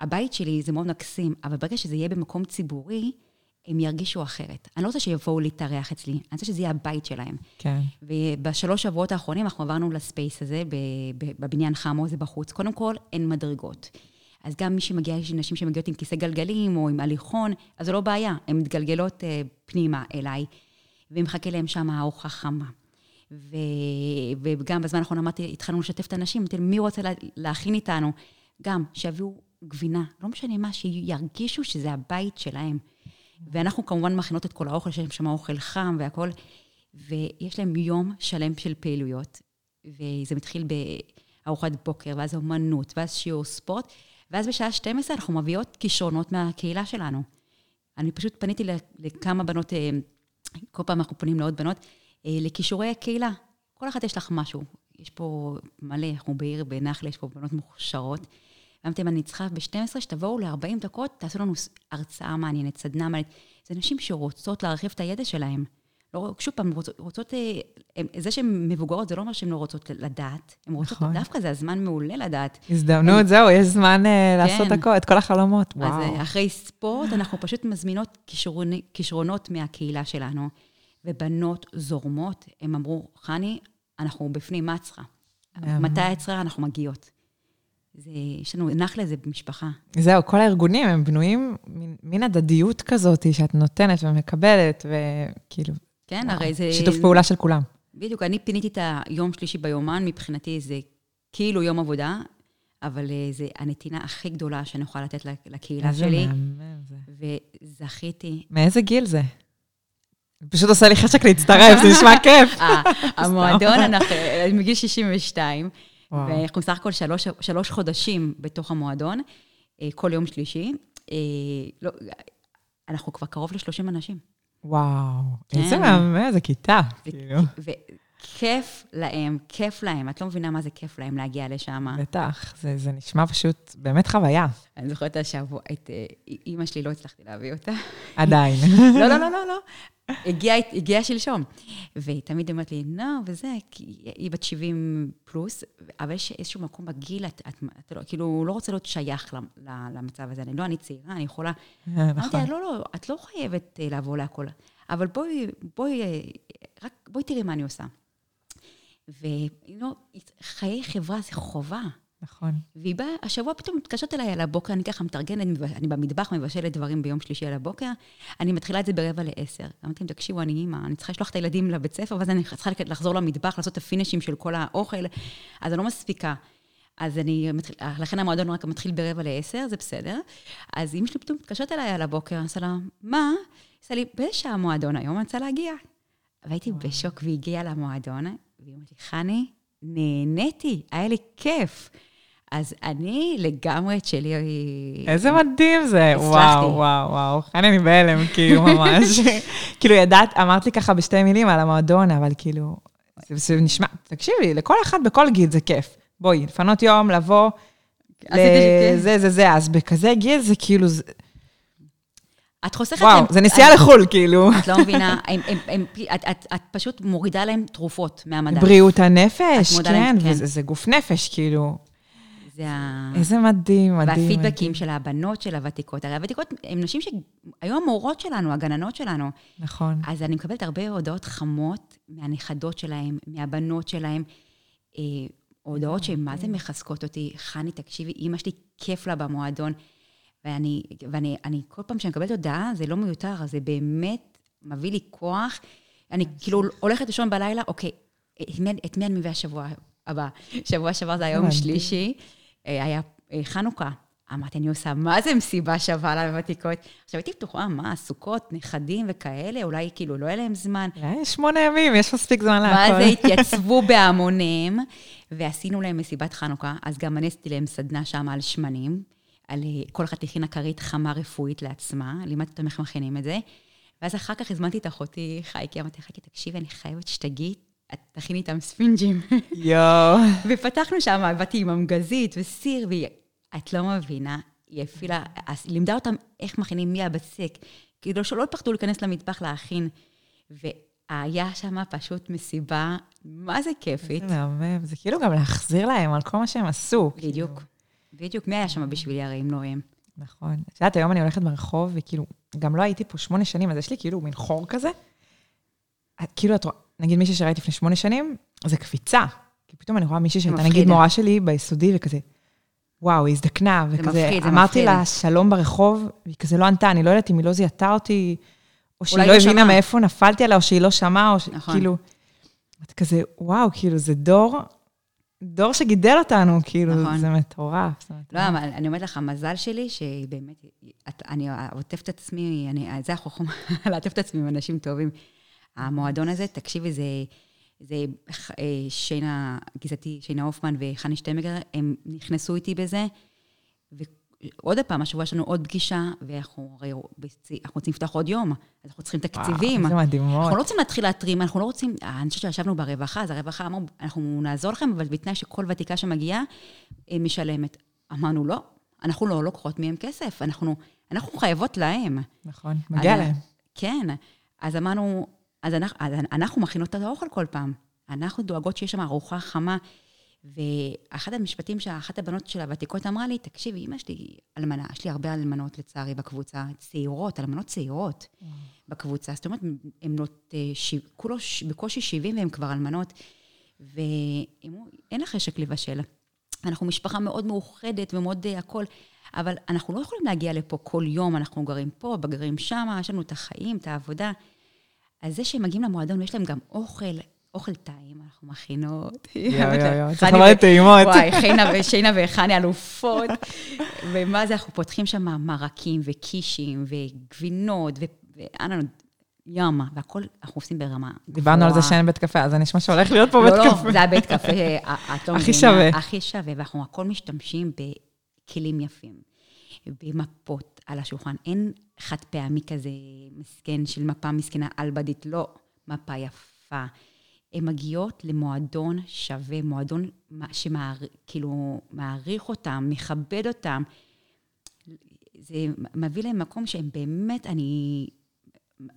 הבית שלי זה מאוד מקסים, אבל ברגע שזה יהיה במקום ציבורי, הם ירגישו אחרת. אני לא רוצה שיבואו להתארח אצלי, אני רוצה שזה יהיה הבית שלהם. כן. ובשלוש שבועות האחרונים אנחנו עברנו לספייס הזה, בבניין חמו, זה בחוץ. קודם כל, אין מדרגות. אז גם מי שמגיע, יש נשים שמגיעות עם כיסא גלגלים או עם הליכון, אז זו לא בעיה, הן מתגלגלות uh, פנימה אליי, ומחכה להם שם הארוחה חמה. ו... וגם בזמן האחרון אמרתי, התחלנו לשתף את הנשים, אמרתי מי רוצה לה... להכין איתנו? גם, שיביאו גבינה, לא משנה מה, שירגישו שזה הבית שלהם. ואנחנו כמובן מכינות את כל האוכל, שיש שם אוכל חם והכול, ויש להם יום שלם של פעילויות, וזה מתחיל בארוחת בוקר, ואז אומנות, ואז שיעור ספורט, ואז בשעה 12 אנחנו מביאות כישרונות מהקהילה שלנו. אני פשוט פניתי לכמה בנות, אה, כל פעם אנחנו פונים לעוד בנות, אה, לכישורי הקהילה. כל אחת יש לך משהו. יש פה מלא, אנחנו בעיר בנחלה, יש פה בנות מוכשרות. אמרתי להם, אני צריכה ב-12 שתבואו ל-40 דקות, תעשו לנו הרצאה מעניינת, סדנה מעניינת. זה נשים שרוצות להרחיב את הידע שלהן. לא, שוב פעם, רוצות, רוצות, אה, זה שהן מבוגרות, זה לא אומר שהן לא רוצות לדעת. הן רוצות, נכון. דווקא זה הזמן מעולה לדעת. הזדמנות, הם... זהו, יש זמן uh, כן. לעשות הכל, את כל החלומות, וואו. אז אחרי ספורט, אנחנו פשוט מזמינות כישרוני, כישרונות מהקהילה שלנו. ובנות זורמות, הם אמרו, חני, אנחנו בפנים, מה את צריכה? מתי את צריכה? אנחנו מגיעות. זה, יש לנו, נחלה זה במשפחה. זהו, כל הארגונים הם בנויים מין הדדיות כזאת, שאת נותנת ומקבלת, וכאילו... כן, הרי זה... שיתוף פעולה של כולם. בדיוק, אני פיניתי את היום שלישי ביומן, מבחינתי זה כאילו יום עבודה, אבל אה, זה הנתינה הכי גדולה שאני יכולה לתת לקהילה איזה שלי. איזה מהמם זה. וזכיתי... מאיזה גיל זה? פשוט עושה לי חשק להצטרף, זה נשמע כיף. אה, המועדון, אנחנו מגיל 62, ואנחנו בסך הכל שלוש חודשים בתוך המועדון, אה, כל יום שלישי. לא, אנחנו כבר קרוב ל-30 אנשים. וואו, איזה כן. מהמם, איזה כיתה. כאילו. וכיף להם, כיף להם. את לא מבינה מה זה כיף להם להגיע לשם. בטח, זה, זה נשמע פשוט באמת חוויה. אני זוכרת השבוע, את אה, אימא שלי לא הצלחתי להביא אותה. עדיין. לא, לא, לא, לא, לא. הגיעה הגיע שלשום. והיא תמיד אומרת לי, לא, וזה, היא בת 70 פלוס, אבל יש איזשהו מקום בגיל, את, את, את לא, כאילו, לא רוצה להיות שייך למצב הזה. אני לא, אני צעירה, אני יכולה... נכון. אמרתי לא, לא, את לא חייבת אה, לבוא להכל, אבל בואי, בואי, אה, רק בואי תראי מה אני עושה. וחיי חברה זה חובה. נכון. והיא באה, השבוע פתאום מתקשרת אליי על הבוקר, אני ככה מתארגנת, אני במטבח מבשלת דברים ביום שלישי על הבוקר, אני מתחילה את זה ברבע לעשר. אמרתי להם, תקשיבו, אני אימא, אני צריכה לשלוח את הילדים לבית ספר, ואז אני צריכה לחזור למטבח, לעשות את הפינישים של כל האוכל, אז אני לא מספיקה. אז אני, לכן המועדון רק מתחיל ברבע לעשר, זה בסדר. אז אמא שלי פתאום מתקשרת אליי על הבוקר, אני לה, מה? עושה לי, באיזה שעה המועדון היום? אני רוצה להגיע. והייתי בשוק והיא הגיעה למועדון, והיא אמרת לי, חני, נהניתי, היה לי כיף. אז אני לגמרי את שלי... איזה מדהים זה, וואו, וואו, וואו. חני, אני בהלם, כאילו, ממש. כאילו, ידעת, אמרת לי ככה בשתי מילים על המועדון, אבל כאילו, זה, זה נשמע, תקשיבי, לכל אחד בכל גיל זה כיף. בואי, לפנות יום, לבוא, זה, זה, זה, אז בכזה גיל זה כאילו... את חוסכת וואו, להם... וואו, זה נסיעה לחו"ל, כאילו. את לא מבינה, הם, הם, הם, את, את, את פשוט מורידה להם תרופות מהמדע. בריאות הנפש, כן, להם, כן. וזה גוף נפש, כאילו. זה ה... איזה מדהים, מדהים. והפידבקים מדהים. של הבנות של הוותיקות. הרי הוותיקות הן נשים שהיו המורות שלנו, הגננות שלנו. נכון. אז אני מקבלת הרבה הודעות חמות מהנכדות שלהם, מהבנות שלהם. אה, הודעות שהן מה זה מחזקות אותי. חני, תקשיבי, אימא שלי, כיף לה במועדון. ואני, ואני אני, כל פעם שאני מקבלת הודעה, זה לא מיותר, זה באמת מביא לי כוח. אני כאילו הולכת לישון בלילה, אוקיי, את מי, אני מביאה שבוע הבא? שבוע שעבר זה היום שלישי, אה, היה אה, חנוכה. אמרתי, אני עושה, מה זה מסיבה שווה לוותיקות? עכשיו הייתי בטוחה, מה, סוכות, נכדים וכאלה, אולי כאילו לא יהיה להם זמן. יש שמונה ימים, יש מספיק זמן להכל. זה, התייצבו בהמוניהם, ועשינו להם מסיבת חנוכה, אז גם אני עשיתי להם סדנה שם על שמנים. על אה, כל אחת הכינה כרית חמה רפואית לעצמה, לימדתי אותם איך מכינים את זה. ואז אחר כך הזמנתי את אחותי חייקי, אמרתי, חייקי, תקשיבי, אני חייבת שתגיעי, את תכיני איתם ספינג'ים. יואו. ופתחנו שם, באתי עם המגזית וסיר, ואת לא מבינה, היא הפעילה, לימדה אותם איך מכינים מהבצק, כאילו שלא פחדו להיכנס למטבח להכין. והיה שם פשוט מסיבה, מה זה כיפית. זה מהמם, זה כאילו גם להחזיר להם על כל מה שהם עשו. בדיוק. כאילו. בדיוק, מי היה שם בשבילי הרי אם לא הם? נכון. את יודעת, היום אני הולכת ברחוב, וכאילו, גם לא הייתי פה שמונה שנים, אז יש לי כאילו מין חור כזה. כאילו, את רואה, נגיד מישהי שראיתי לפני שמונה שנים, זה קפיצה. כי פתאום אני רואה מישהי שהייתה נגיד מורה שלי ביסודי, וכזה, וואו, היא הזדקנה, וכזה, זה מפחיד, זה אמרתי מפחיד. לה שלום ברחוב, והיא כזה לא ענתה, אני לא יודעת אם היא לא זיהתה אותי, או שהיא לא, לא הבינה מאיפה נפלתי עליה, או שהיא לא שמעה, או ש... נכון. כאילו, את כזה, וואו, כאילו, זה דור דור שגידל אותנו, כאילו, נכון. זה מטורף. לא, אבל אני אומרת לך, המזל שלי, שבאמת, את, אני עוטף את עצמי, אני, זה החוכמה, לעטף את עצמי עם אנשים טובים. המועדון הזה, תקשיבי, זה, זה אה, שינה, גיסתי, שינה הופמן וחני שטמגר, הם נכנסו איתי בזה, עוד פעם, השבוע יש לנו עוד פגישה, ואנחנו רוצים לפתוח עוד יום, אז אנחנו צריכים תקציבים. וואו, איזה מדהימות. אנחנו לא רוצים להתחיל להתרים, אנחנו לא רוצים... אני חושבת שישבנו ברווחה, אז הרווחה אמרו, אנחנו נעזור לכם, אבל בתנאי שכל ותיקה שמגיעה, משלמת. אמרנו, לא, אנחנו לא לוקחות מהם כסף, אנחנו, אנחנו חייבות להם. נכון, מגיע אז- להם. כן. אז אמרנו, אז אנחנו, אז אנחנו מכינות את האוכל כל פעם. אנחנו דואגות שיש שם ארוחה חמה. ואחד המשפטים שאחת הבנות של הוותיקות אמרה לי, תקשיבי, אמא שלי אלמנה, יש לי הרבה אלמנות לצערי בקבוצה, צעירות, אלמנות צעירות בקבוצה. זאת אומרת, הן בנות, אה. כולו. בקושי 70 והן כבר אלמנות, ואין לך חשק לבשל. אנחנו משפחה מאוד מאוחדת ומאוד אה, הכל, אבל אנחנו לא יכולים להגיע לפה כל יום, אנחנו גרים פה, גרים שם, יש לנו את החיים, את העבודה. אז זה שהם מגיעים למועדון, יש להם גם אוכל, אוכל טעים, אנחנו מכינות. יואו, יואו, יואו, צריך ו- לטעימות. וואי, חיינה ושיינה וחני אלופות. ומה זה, אנחנו פותחים שם מרקים וקישים וגבינות, ו- ואנה, ימה, והכל אנחנו עושים ברמה דיברנו על זה. שאין בית קפה, אז זה נשמע שהולך להיות פה לא, בית לא, קפה. זה הבית קפה, אה, את לא הכי שווה. הכי שווה, ואנחנו הכל משתמשים בכלים יפים, במפות על השולחן. אין חד פעמי כזה מסכן של מפה מסכנה אלבדית, לא, מפה יפה. הן מגיעות למועדון שווה, מועדון שכאילו מעריך אותם, מכבד אותם. זה מביא להם מקום שהם באמת, אני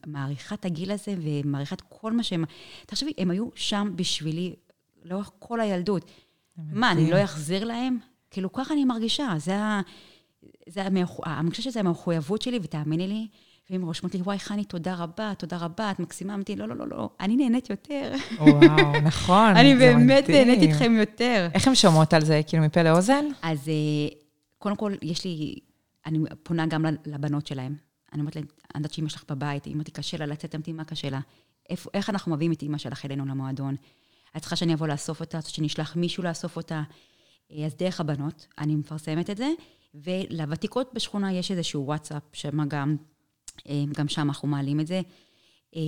מעריכה את הגיל הזה ומעריכה את כל מה שהם... תחשבי, הם היו שם בשבילי לאורך כל הילדות. מה, אני לא אחזיר להם? כאילו, ככה אני מרגישה. זה ה... זה המחו... אני חושבת שזו המחויבות שלי, ותאמיני לי, והן רושמות לי, וואי, חני, תודה רבה, תודה רבה, את מקסימה. אמרתי, לא, לא, לא, לא, אני נהנית יותר. וואו, נכון, אני באמת. נהנית איתכם יותר. איך הן שומעות על זה, כאילו מפה לאוזן? אז אה, קודם כל, יש לי, אני פונה גם לבנות שלהם. אני אומרת להם, אני יודעת שאמא שלך בבית, אמא קשה לה לצאת, אמרתי, מה קשה לה? איפה, איך אנחנו מביאים את אמא שלך אלינו למועדון? את צריכה שאני אבוא לאסוף אותה, שאני אשלח מישהו לאסוף אותה? אה, אז דרך הבנות, אני מפרסמת את זה, ולוותיקות בשכונה יש איזשהו וואטסאפ, שמה גם, אה, גם שם אנחנו מעלים את זה. אה,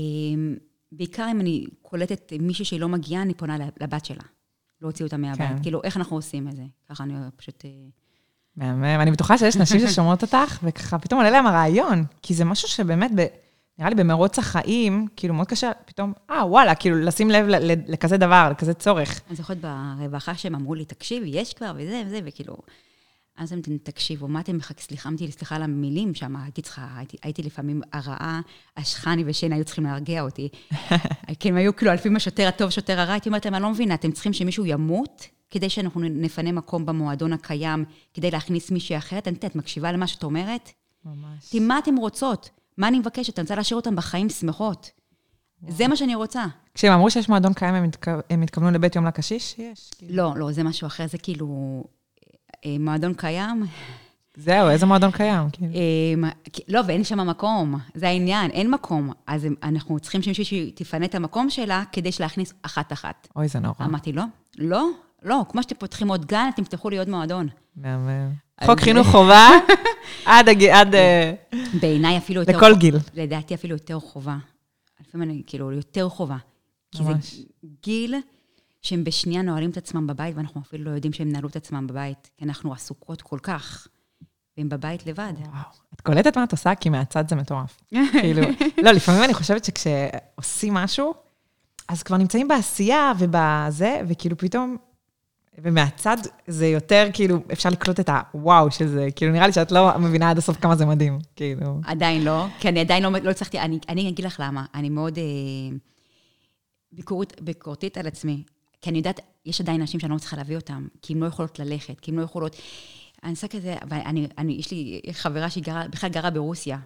בעיקר אם אני קולטת מישהי שהיא לא מגיעה, אני פונה לבת שלה. להוציא אותה מהבית. כן. כאילו, איך אנחנו עושים את זה? ככה אני פשוט... אה, מהמם. אני בטוחה שיש נשים ששומעות אותך, וככה פתאום עולה להם הרעיון, כי זה משהו שבאמת, ב, נראה לי במרוץ החיים, כאילו מאוד קשה, פתאום, אה, וואלה, כאילו לשים לב לכזה דבר, לכזה צורך. אני זוכרת ברווחה שהם אמרו לי, תקשיבי, יש כבר וזה וזה, וכאילו... אז הם תקשיבו, מה אתם מחכים? סליחה, סליחה על המילים שם, הייתי צריכה, הייתי, הייתי לפעמים הרעה, השחני ושן היו צריכים להרגיע אותי. כי הם היו כאילו, לפעמים השוטר הטוב, שוטר הרע, הייתי אומרת להם, אני לא מבינה, אתם צריכים שמישהו ימות כדי שאנחנו נפנה מקום במועדון הקיים, כדי להכניס מישהי אחרת? אני יודעת, את מקשיבה למה שאת אומרת? ממש. תראי, מה אתם רוצות? מה אני מבקשת? אני רוצה להשאיר אותם בחיים שמחות. זה מה שאני רוצה. כשהם אמרו שיש מועדון קיים, הם, התכו... הם התכוונו לבית יום לקשיש? יש. כאילו. לא, לא, זה משהו אחר, זה כאילו מועדון קיים. זהו, איזה מועדון קיים? כאילו. אה, כי- לא, ואין שם מקום, זה העניין, אין מקום. אז אנחנו צריכים שמישהי תפנה את המקום שלה כדי להכניס אחת-אחת. אוי, זה נורא. אמרתי, לא, לא, לא, כמו שאתם פותחים עוד גן, אתם תפתחו לי עוד מועדון. מהמם. חוק חינוך חובה, עד. עד אה, בעיניי אפילו יותר... לכל גיל. לדעתי אפילו יותר חובה. לפעמים אני, כאילו, יותר חובה. כי ממש. זה גיל שהם בשנייה נועלים את עצמם בבית, ואנחנו אפילו לא יודעים שהם נעלו את עצמם בבית, כי אנחנו עסוקות כל כך, והם בבית לבד. וואו. את קולטת מה את עושה? כי מהצד זה מטורף. כאילו, לא, לפעמים אני חושבת שכשעושים משהו, אז כבר נמצאים בעשייה ובזה, וכאילו פתאום, ומהצד זה יותר, כאילו, אפשר לקלוט את הוואו של זה. כאילו, נראה לי שאת לא מבינה עד הסוף כמה זה מדהים. כאילו, עדיין לא, כי אני עדיין לא, לא הצלחתי, אני, אני אגיד לך למה, אני מאוד אה, ביקורת, ביקורתית על עצמי, כי אני יודעת, יש עדיין אנשים שאני לא צריכה להביא אותם, כי הן לא יכולות ללכת, כי הן לא יכולות... אני עושה כזה, ואני, אני, יש לי חברה שהיא גרה, בכלל גרה ברוסיה,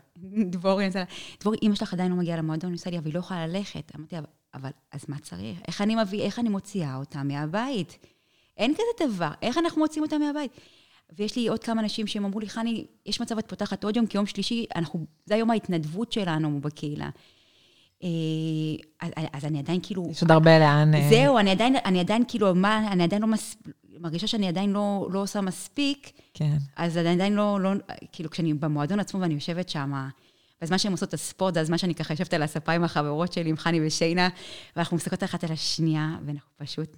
דבורי, אני עושה לה, דבורי, אמא שלך עדיין לא מגיעה למועדון, היא עושה לי, אבל היא לא יכולה ללכת. אמרתי, אבל, אבל אז מה צריך? איך אני מביא, איך אני מוציאה אותה מהבית? אין כזה דבר, איך אנחנו מוציאים אותה מהבית? ויש לי עוד כמה אנשים שהם אמרו לי, חני, יש מצב את פותחת עוד יום, כי יום שלישי, אנחנו, זה היום ההתנדבות שלנו בקהילה. אה, אז, אני עדיין כאילו... יש עוד הרבה לאן... אה, זהו, אני עדיין, אני עדיין כאילו, מה, אני עדיין לא מס... מרגישה שאני עדיין לא, לא עושה מספיק, כן. אז אני עדיין לא, לא, כאילו, כשאני במועדון עצמו ואני יושבת שם, בזמן שהן עושות את הספורט, זה הזמן שאני ככה יושבת על הספה עם החברות שלי, עם חני ושיינה, ואנחנו מסתכלות אחת על השנייה, ואנחנו פשוט.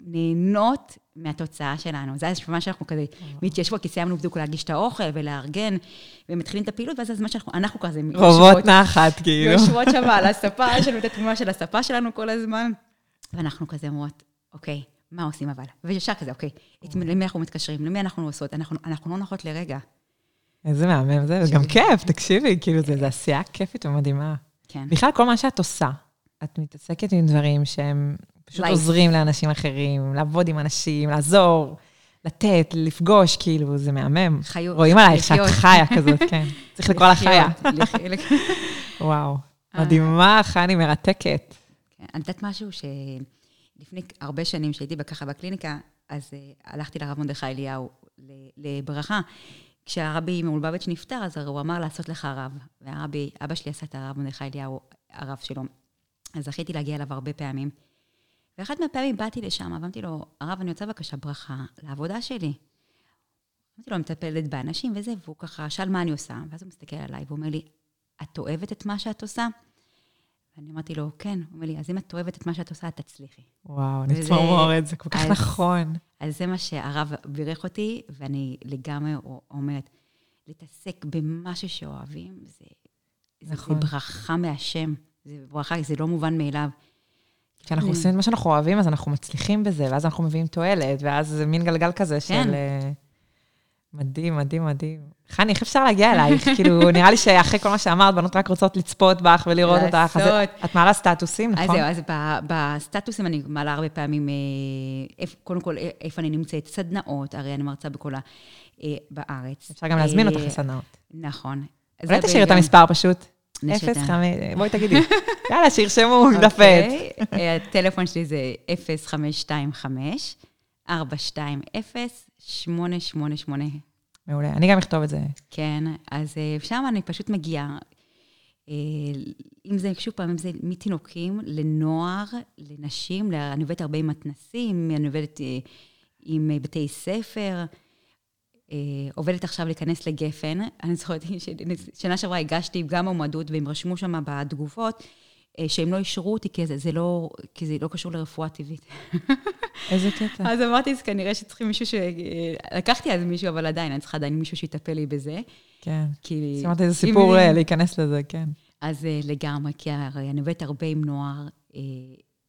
נהנות מהתוצאה שלנו. זה הזמן שאנחנו כזה מתיישבות, כי סיימנו בדיוק להגיש את האוכל ולארגן, ומתחילים את הפעילות, ואז הזמן שאנחנו, אנחנו כזה רובעות נחת, כאילו. יושבות שם על הספה, יש לנו את התמונה של הספה שלנו כל הזמן, ואנחנו כזה אומרות, אוקיי, מה עושים אבל? וישר כזה, אוקיי, את, למי אנחנו מתקשרים? למי אנחנו עושות? אנחנו, אנחנו לא נוחות לרגע. איזה מהמם זה, וגם כיף, תקשיבי, כאילו, זה עשייה כיפית ומדהימה. כן. בכלל, כל מה שאת עושה, את מתעסקת עם דברים שהם פשוט Life. עוזרים לאנשים אחרים, לעבוד עם אנשים, לעזור, לתת, לפגוש, כאילו, זה מהמם. חיות. רואים עלייך שאת. חיה כזאת, כן. צריך לקרוא לך חיה. וואו. מדהימה, חני, מרתקת. כן, אני יודעת משהו שלפני הרבה שנים שהייתי ככה בקליניקה, אז uh, הלכתי לרב מרדכי אליהו לברכה. כשהרבי מלובביץ' נפטר, אז הוא אמר לעשות לך רב. והרבי, אבא שלי עשה את הרב מרדכי אליהו, הרב שלו. אז זכיתי להגיע אליו הרבה פעמים. ואחת מהפעמים באתי לשם, ואמרתי לו, הרב, אני רוצה בבקשה ברכה לעבודה שלי. אמרתי לו, אני מטפלת באנשים וזה, והוא ככה שאל מה אני עושה. ואז הוא מסתכל עליי ואומר לי, את אוהבת את מה שאת עושה? ואני אמרתי לו, כן. הוא אומר לי, אז אם את אוהבת את מה שאת עושה, את תצליחי. וואו, וזה- נצמרמורת, זה כל כך אז- נכון. אז זה מה שהרב בירך אותי, ואני לגמרי אומרת, להתעסק במשהו שאוהבים, זה, זה, נכון. זה ברכה מהשם. זה ברכה, זה לא מובן מאליו. כשאנחנו עושים את מה שאנחנו אוהבים, אז אנחנו מצליחים בזה, ואז אנחנו מביאים תועלת, ואז זה מין גלגל כזה של... כן. אה, מדהים, מדהים, מדהים. חני, איך אפשר להגיע אלייך? כאילו, נראה לי שאחרי כל מה שאמרת, בנות רק רוצות לצפות בך ולראות אותך. אז לעשות. את מעלה סטטוסים, אז נכון? זהו, אז בסטטוסים אני מעלה הרבה פעמים, אה, קודם כל, אה, איפה אני נמצאת, סדנאות, הרי אני מרצה בכל ה... אה, בארץ. אפשר גם להזמין אה, אותך לסדנאות. נכון. אולי זה תשאיר את המספר פשוט. נשאיר את אפס, ה- חמש, בואי תגידי. יאללה, שירשמו, דף עט. אוקיי, אה, הטלפון שלי זה 0525 420 888. מעולה, אני גם אכתוב את זה. כן, אז אה, שם אני פשוט מגיעה. אה, אם זה, שוב פעם, אם זה מתינוקים לנוער, לנשים, אני עובדת הרבה עם מתנסים, אני עובדת עם בתי ספר, עובדת עכשיו להיכנס לגפן. אני זוכרת ששנה שעברה הגשתי גם מועמדות, והם רשמו שם בתגובות, אה, שהם לא אישרו אותי, כי זה, זה, לא, כי זה לא קשור לרפואה טבעית. איזה קטע. אז אמרתי, אז כנראה שצריכים מישהו ש... לקחתי אז מישהו, אבל עדיין, אני צריכה עדיין מישהו שיטפל לי בזה. כן. כי... שמעת איזה אם- סיפור אה, להיכנס לזה, כן. אז אה, לגמרי, כי הרי אני עובדת הרבה עם נוער, אה,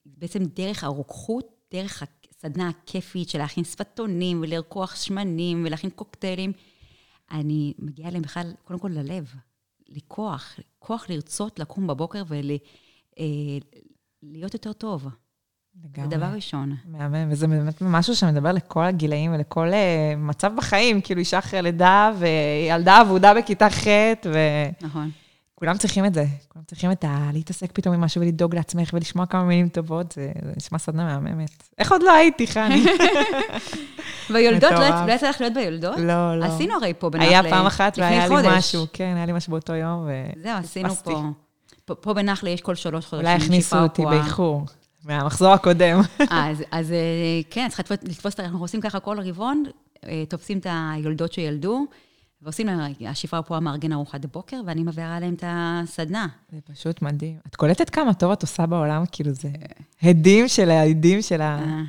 בעצם דרך הרוקחות, דרך הסדנה הכיפית של להכין שפתונים ולרקוח שמנים ולהכין קוקטיילים, אני מגיעה אליהם בכלל, קודם כל ללב, לכוח, כוח לרצות לקום בבוקר ולהיות יותר טוב. זה לגמרי. דבר ראשון. מהמם, וזה באמת משהו שמדבר לכל הגילאים ולכל uh, מצב בחיים, כאילו אישה אחרי לידה וילדה אבודה בכיתה ח' נכון. וכולם צריכים את זה. כולם צריכים את ה... להתעסק פתאום עם משהו ולדאוג לעצמך ולשמוע כמה מילים טובות, זה, זה נשמע סדנה מהממת. איך עוד לא הייתי, חני? ביולדות, לא. יצא- לא יצא לך להיות ביולדות? לא, לא. עשינו הרי פה בנחלה. היה פעם אחת והיה לי. משהו, כן, היה לי משהו באותו יום, ו... זהו, עשינו. פה. פה- בנחלה יש כל שלוש חודשים. אולי הכניסו אותי. באיחור, מהמחזור הקודם. אז, אז אה, כן, לתפוס- לתפוס את ה... אנחנו עושים ככה כל רבעון, אה, תופסים את היולדות שילדו, ועושים להם, השפרה פה מארגן ארוחת בוקר, ואני מעבירה להם את הסדנה. זה פשוט מדהים. את קולטת כמה טוב את עושה בעולם? כאילו, זה הדים של ההדים של ה... אה,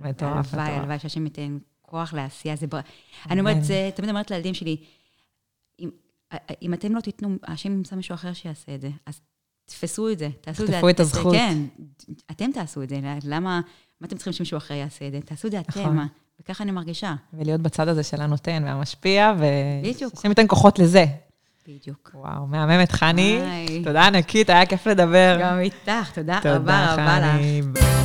מטורף, הלוואי, מטורף. הלוואי שהשם ייתן כוח לעשייה. זה בר... אני אומרת, זה, תמיד אומרת לילדים שלי, אם, אם אתם לא תיתנו, השם ימצא מישהו אחר שיעשה את זה, אז תתפסו את זה, תעשו את זה. תחטפו את הזכות. כן, אתם תעשו את זה, למה, מה אתם צריכים שמישהו אחר יעשה את זה? תעשו את זה אתם, נכון. וככה אני מרגישה. ולהיות בצד הזה של הנותן והמשפיע, ו... בדיוק. השם ייתן כוחות לזה. בדיוק. וואו, מהממת, חני. היי. תודה ענקית, היה כיף לדבר. גם איתך, תודה תודה, רבה רבה לך.